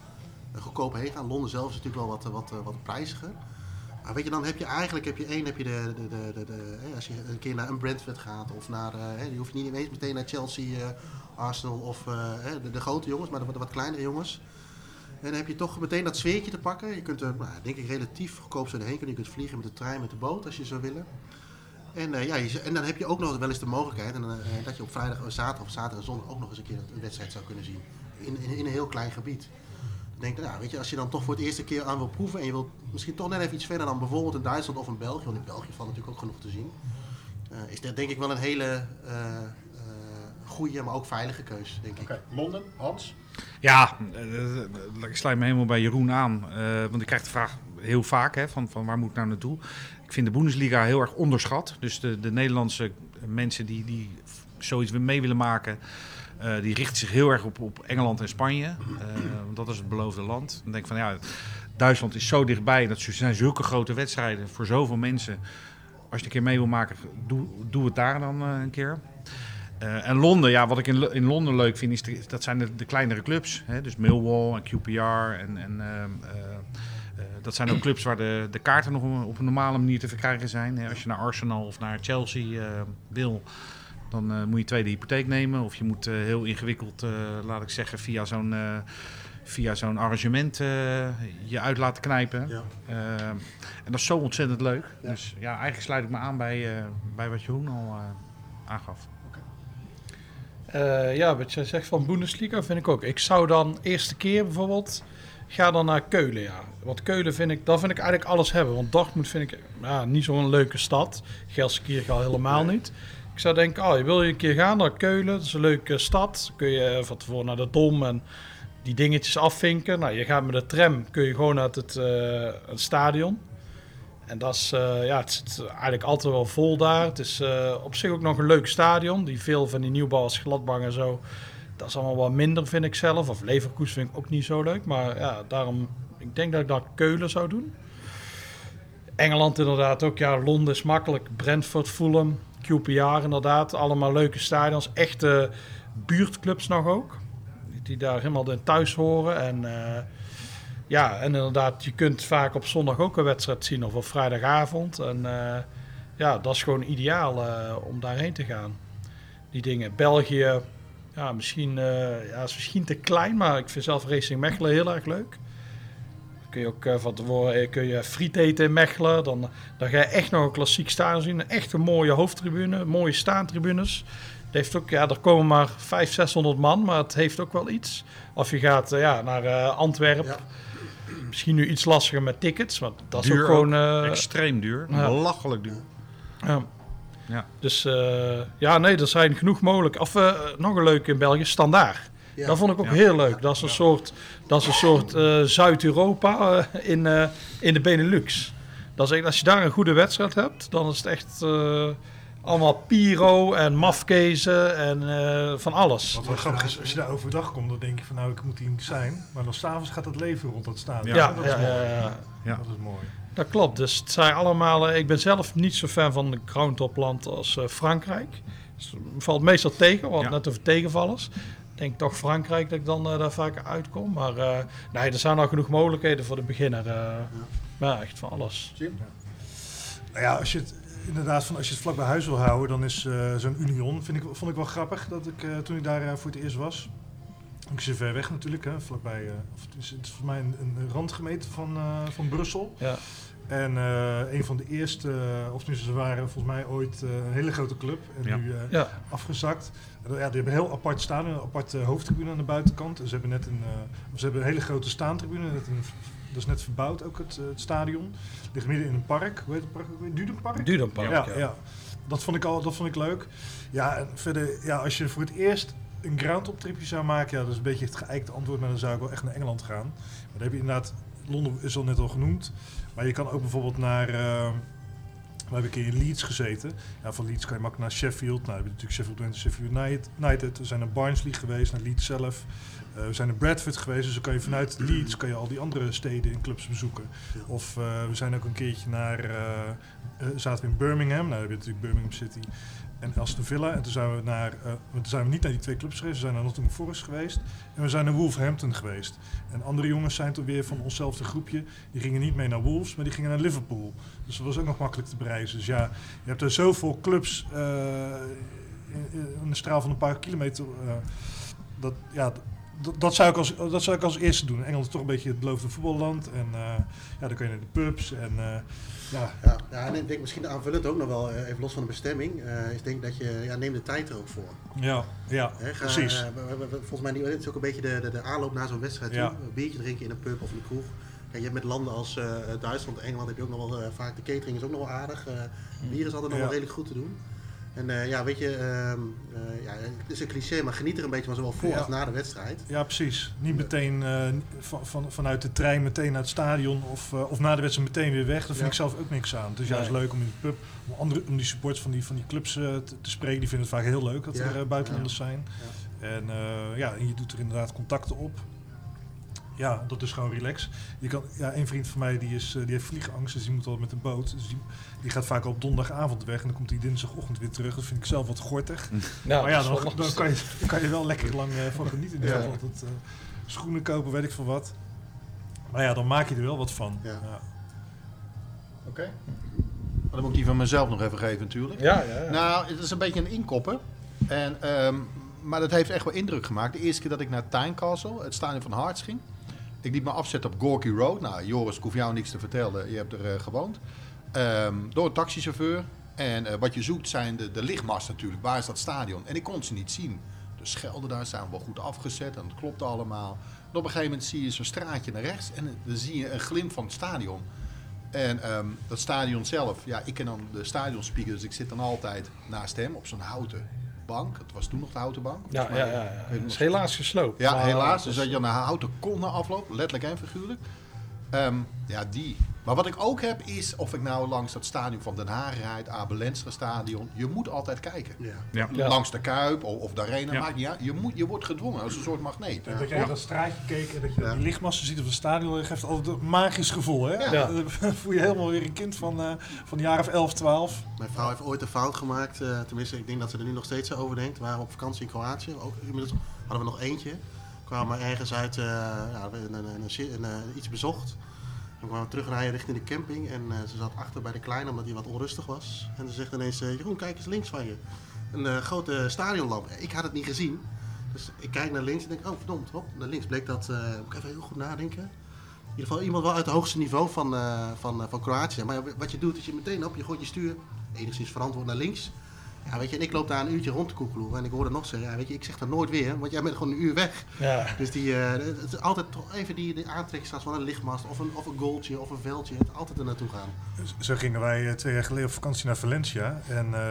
eh, goedkoop heen gaan. Londen zelf is natuurlijk wel wat, wat, wat prijziger. Maar weet je, dan heb je eigenlijk heb je één, heb je de, de, de, de, de- hè, als je een keer naar een Brentford gaat of naar, hè, je hoeft niet eens meteen naar Chelsea, Arsenal of hè, de, de grote jongens, maar de, wat- wat kleinere jongens. En dan heb je toch meteen dat sfeertje te pakken. Je kunt er, nou, denk ik, relatief goedkoop zo heen kunnen. Je kunt vliegen met de trein, met de boot, als je zou willen. En, eh, ja, je, en dan heb je ook nog wel eens de mogelijkheid en, dan, eh, dat je op vrijdag, eh, zaterdag of zaterdag en zondag ook nog eens een keer een wedstrijd zou kunnen zien. In, in, een heel klein gebied. Denk, nou, weet je, als je dan toch voor het eerste keer aan wil proeven en je wilt misschien toch net even iets verder dan bijvoorbeeld in Duitsland of in België, want in België valt natuurlijk ook genoeg te zien, eh, is dat denk ik wel een hele eh goede, maar ook veilige keus, denk ik. Londen, Hans? Ja, eh, eh, ik sluit me helemaal bij Jeroen aan. eh, want ik krijg de vraag heel vaak hè, van, van waar moet ik nou naartoe. Ik vind de Bundesliga heel erg onderschat. Dus de, de Nederlandse mensen die, die zoiets mee willen maken... eh, die richten zich heel erg op, op Engeland en Spanje. Want dat is het beloofde land. Dan denk ik van ja, Duitsland is zo dichtbij. Dat zijn zulke grote wedstrijden voor zoveel mensen. Als je een keer mee wil maken, doe, doe het daar dan een keer. Eh, en Londen, ja, wat ik in, in Londen leuk vind, is de- dat zijn de, de kleinere clubs. Hè? Dus Millwall en QPR. En, en, ehm, eh, eh, dat zijn ook clubs waar de, de kaarten nog op een normale manier te verkrijgen zijn. Hè? Als je naar Arsenal of naar Chelsea wil, dan moet je tweede hypotheek nemen. Of je moet heel ingewikkeld, laat ik zeggen, via zo'n via zo'n arrangement je uit laten knijpen. Ja. Eh, en dat is zo ontzettend leuk. Dus ja, eigenlijk sluit ik me aan bij, bij wat Jeroen al aangaf. Eh, ja, wat je zegt van Bundesliga vind ik ook. Ik zou dan eerste keer bijvoorbeeld, ga dan naar Keulen, ja. Want Keulen vind ik, daar vind ik eigenlijk alles hebben. Want Dortmund vind ik ja, niet zo'n leuke stad. Gelsenkirchen al helemaal niet. Ik zou denken, oh, je wil je een keer gaan naar Keulen, dat is een leuke stad. Kun je van tevoren naar de Dom en die dingetjes afvinken. Nou, je gaat met de tram, kun je gewoon uit het, eh, het stadion. En dat is, eh, ja, het zit eigenlijk altijd wel vol daar. Het is eh, op zich ook nog een leuk stadion. Die veel van die nieuwbouw als Gladbach en zo, dat is allemaal wat minder vind ik zelf. Of Leverkusen vind ik ook niet zo leuk. Maar ja, daarom, ik denk dat ik dat Keulen zou doen. Engeland inderdaad ook. Ja, Londen is makkelijk. Brentford, Fulham, QPR inderdaad. Allemaal leuke stadions. Echte buurtclubs nog ook. Die daar helemaal thuis horen. En eh, ja, en inderdaad, je kunt vaak op zondag ook een wedstrijd zien. Of op vrijdagavond. En eh, ja, dat is gewoon ideaal eh, om daarheen te gaan. Die dingen. België, ja, misschien, eh, ja, is misschien te klein. Maar ik vind zelf Racing Mechelen heel erg leuk. Kun je ook van tevoren kun je friet eten in Mechelen. Dan, dan ga je echt nog een klassiek stadion zien. Echt een mooie hoofdtribune, mooie staantribunes. Heeft ook, ja, er komen maar 500, 600 man, maar het heeft ook wel iets. Of je gaat ja, naar Antwerpen. Misschien nu iets lastiger met tickets, want dat is ook gewoon... eh, Extreem duur. ja. Belachelijk duur. ja. Ja. Dus eh, ja, nee, er zijn genoeg mogelijk. Of eh, nog een leuke in België, Standaard. Ja. Dat vond ik ook Ja. heel leuk. Dat is een soort, dat is een soort eh, Zuid-Europa in, eh, in de Benelux. Dat is echt, als je daar een goede wedstrijd hebt, dan is het echt eh, allemaal Piro en mafkezen en eh, van alles. Wat wel grappig is, als je daar overdag komt, dan denk je van nou, ik moet hier niet zijn. Maar dan s'avonds gaat het leven rond dat stadion. Ja, dat, ja, is mooi. ja, ja. Ja. dat is mooi. Dat klopt. Dus het zijn allemaal. eh, ik ben zelf niet zo fan van een groundtopland als eh, Frankrijk. Dus het valt meestal tegen, want Ja. net over tegenvallers. Ik denk toch Frankrijk dat ik dan daar vaker uitkom. Maar eh, nee, er zijn al genoeg mogelijkheden voor de beginner. eh. Ja, echt van alles. Nou ja, als je het inderdaad van als je het vlak bij huis wil houden, dan is eh, zo'n Union, vind ik, vond ik wel grappig dat ik eh, toen ik daar eh, voor het eerst was. Ik zit ver weg natuurlijk, hè, vlakbij. of het, is, het is voor mij een, een randgemeente van, van Brussel. Ja. En een van de eerste, of tenminste, ze waren volgens mij ooit een hele grote club. En Ja. nu Ja. afgezakt. Ja, die hebben een heel apart staan, een aparte hoofdtribune aan de buitenkant. En ze hebben net een, ze hebben een hele grote staantribune. Net een, dat is net verbouwd, ook het, eh, het stadion. Ligt midden in een park. Hoe heet het park? Dudenpark? Dudenpark. Ja, Ja, ja. Dat, vond ik al, dat vond ik leuk. Ja, en verder, ja, als je voor het eerst een ground tripje zou maken, ja, dat is een beetje het geëikte antwoord, maar dan zou ik wel echt naar Engeland gaan. Maar dan heb je inderdaad, Londen is al net al genoemd, maar je kan ook bijvoorbeeld naar, eh we hebben een keer in Leeds gezeten. Ja, van Leeds kan je makkelijk naar Sheffield. Nou, dan heb je natuurlijk Sheffield Wednesday, Sheffield United- United. We zijn naar Barnsley geweest, naar Leeds zelf. Eh, we zijn naar Bradford geweest, dus dan kan je vanuit Leeds kan je al die andere steden en clubs bezoeken. Of eh, we zijn ook een keertje naar, eh, zaten we in Birmingham, nou dan heb je natuurlijk Birmingham City en Aston Villa. En toen zijn we naar, toen zijn we niet naar die twee clubs geweest, we zijn naar Nottingham Forest geweest en we zijn naar Wolverhampton geweest. En andere jongens zijn toen weer van onszelfde groepje, die gingen niet mee naar Wolves, maar die gingen naar Liverpool. Dus dat was ook nog makkelijk te bereizen. Dus ja, je hebt er zoveel clubs in, in een straal van een paar kilometer. dat, ja, dat, zou ik als, dat zou ik als eerste doen. Engeland is toch een beetje het beloofde voetballand. En eh, ja, dan kan je naar de pubs. En eh, ja, Ja, ja, en ik denk misschien aanvullend ook nog wel, eh, even los van de bestemming, is denk dat je, ja, neem de tijd er ook voor. ja, ja ga, precies. volgens mij niet, het is ook een beetje de, de, de aanloop naar zo'n wedstrijd Ja. toe. Een biertje drinken in een pub of in een kroeg. Kijk, je hebt met landen als eh, Duitsland, Engeland heb je ook nog wel vaak de catering is ook nog wel aardig. eh bier is altijd nog wel redelijk goed te doen. En eh, ja, weet je, ehm, eh, ja, het is een cliché, maar geniet er een beetje van zowel voor Ja. als na de wedstrijd. Ja, precies. Niet meteen eh, van, van, vanuit de trein meteen naar het stadion of, of na de wedstrijd meteen weer weg. Daar vind Ja. ik zelf ook niks aan. Het is juist Nee. leuk om in de pub, om, andere, om die supporters van die, van die clubs te, te spreken. Die vinden het vaak heel leuk dat er buitenlanders zijn. En ja, en je doet er inderdaad contacten op. Ja, dat is gewoon relax. Je kan, ja, een vriend van mij die, is, eh, die heeft vliegangst, dus die moet al met een boot. Dus die, die gaat vaak al op donderdagavond weg en dan komt hij dinsdagochtend weer terug. Dat vind ik zelf wat gortig. Ja, *laughs* maar ja, dan, dan, kan je, dan kan je wel lekker lang eh, van genieten. In Ja. ieder geval. Dat, eh, schoenen kopen, weet ik veel wat. Maar ja, dan maak je er wel wat van. Ja. Ja. Oké. Dan moet ik die van mezelf nog even geven natuurlijk. Ja, ja, ja. Nou, het is een beetje een inkopper. En, ehm, maar dat heeft echt wel indruk gemaakt. De eerste keer dat ik naar Tynecastle, het stadion van Hearts ging. Ik liet me afzetten op Gorky Road. Nou, Joris, ik hoef jou niks te vertellen. Je hebt er eh, gewoond. Ehm, door een taxichauffeur. En eh, wat je zoekt zijn de, de lichtmasten natuurlijk. Waar is dat stadion? En ik kon ze niet zien. De schelden daar zijn wel goed afgezet en het klopt allemaal. En op een gegeven moment zie je zo'n straatje naar rechts en dan zie je een glimp van het stadion. En ehm, dat stadion zelf, ja, ik ken dan de stadionspeaker, dus ik zit dan altijd naast hem op zo'n houten bank. Het was toen nog de houten bank. Ja, ja, ja, Het is helaas gesloopt. ja, helaas. Dus dat je aan een houten kon afloop, letterlijk en figuurlijk. Ehm, ja, die. Maar wat ik ook heb is, of ik nou langs dat stadion van Den Haag rijd, Abelensra stadion, je moet altijd kijken. Ja. Ja. Ja. Langs de Kuip of, of de Arena, Ja. maakt niet uit. Je, moet, je wordt gedwongen als een soort magneet. Dat jij dat straatje keek en dat je Ja. die lichtmassen ziet op het stadion, dat geeft altijd een magisch gevoel. Hè? Ja. *laughs* Dan voel je helemaal weer een kind van, eh van de jaren of 11, 12. Mijn vrouw heeft ooit een fout gemaakt. eh, tenminste, ik denk dat ze er nu nog steeds over denkt. We waren op vakantie in Kroatië. Ook, inmiddels hadden we nog eentje. Kwamen ergens uit, eh, ja, een, een, een, een- een, eh, iets bezocht. En kwamen we terugrijden richting de camping. En eh, ze zat achter bij de kleine omdat hij wat onrustig was. En ze zegt ineens, eh, Jeroen, kijk eens links van je. Een eh, grote stadionlamp. Ik had het niet gezien. Dus ik kijk naar links en denk, oh verdomd, hop, naar links bleek dat, moet ik even heel goed nadenken. In ieder geval iemand wel uit het hoogste niveau van, van, van Kroatië. Maar wat je doet is je meteen op, je gooit je stuur enigszins verantwoord naar links. Ja, weet je, en ik loop daar een uurtje rond te koekeloeren en ik hoorde nog zeggen, ja, weet je, ik zeg dat nooit weer, want jij bent gewoon een uur weg. Ja. Dus die, eh, het is altijd toch even die, die aantrekkingstas van een lichtmast of een, of een goaltje of een veldje, het altijd er naartoe gaan. Zo gingen wij eh, twee jaar geleden op vakantie naar Valencia. En eh,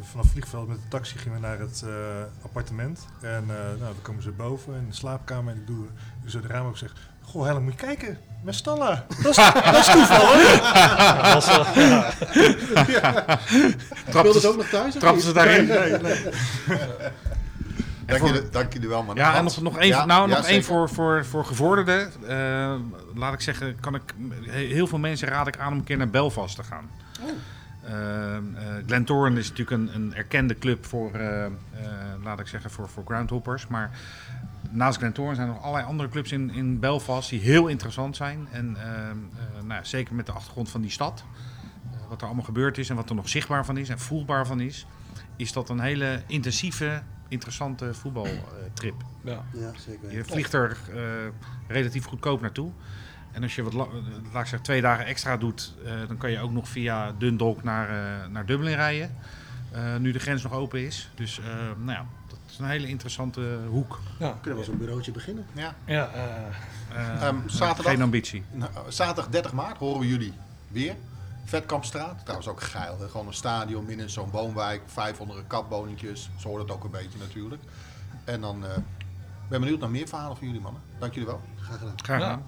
vanaf het vliegveld met de taxi gingen we naar het eh, appartement. En eh, nou, we komen zo boven in de slaapkamer en ik doe, doe zo de raam op zeg... Goh, Helen, moet je kijken. Met Stalla. *laughs* Dat is, dat is toevallig. *laughs* Dat was wel- ja. Ze ook nog thuis? Trapten ze daarin? Nee, nee. *laughs* Dank, voor- jullie, dank jullie wel, man. Ja, en nog, nog één, Ja, nou, ja, nog één voor, voor, voor gevorderden. Eh, laat ik zeggen, kan ik, he- heel veel mensen raad ik aan om een keer naar Belfast te gaan. Eh, eh, Glentoran is natuurlijk een, een erkende club voor, eh, eh, laat ik zeggen, voor, voor groundhoppers. Maar naast Glentoran zijn er nog allerlei andere clubs in, in Belfast die heel interessant zijn. En eh, eh, nou, ja, zeker met de achtergrond van die stad, eh, wat er allemaal gebeurd is en wat er nog zichtbaar van is en voelbaar van is, is dat een hele intensieve, interessante voetbaltrip. Ja. Ja, zeker. Je vliegt er eh, relatief goedkoop naartoe. En als je wat, la- laat ik zeggen, twee dagen extra doet, eh, dan kan je ook nog via Dundalk naar, eh, naar Dublin rijden. Eh, nu de grens nog open is. Dus eh, nou ja, is een hele interessante hoek. Ja. Kunnen we zo'n bureautje beginnen? Ja. Ja, eh, Eh, Ehm, zaterdag? Geen ambitie. Nou, zaterdag 30 maart horen we jullie weer. Vetkampstraat, trouwens ook geil. Hè? Gewoon een stadion midden in zo'n woonwijk. 500 katwoningjes, zo hoort het ook een beetje natuurlijk. En dan eh ben benieuwd naar meer verhalen van jullie mannen. Dank jullie wel. Graag gedaan. Graag Ja. gedaan.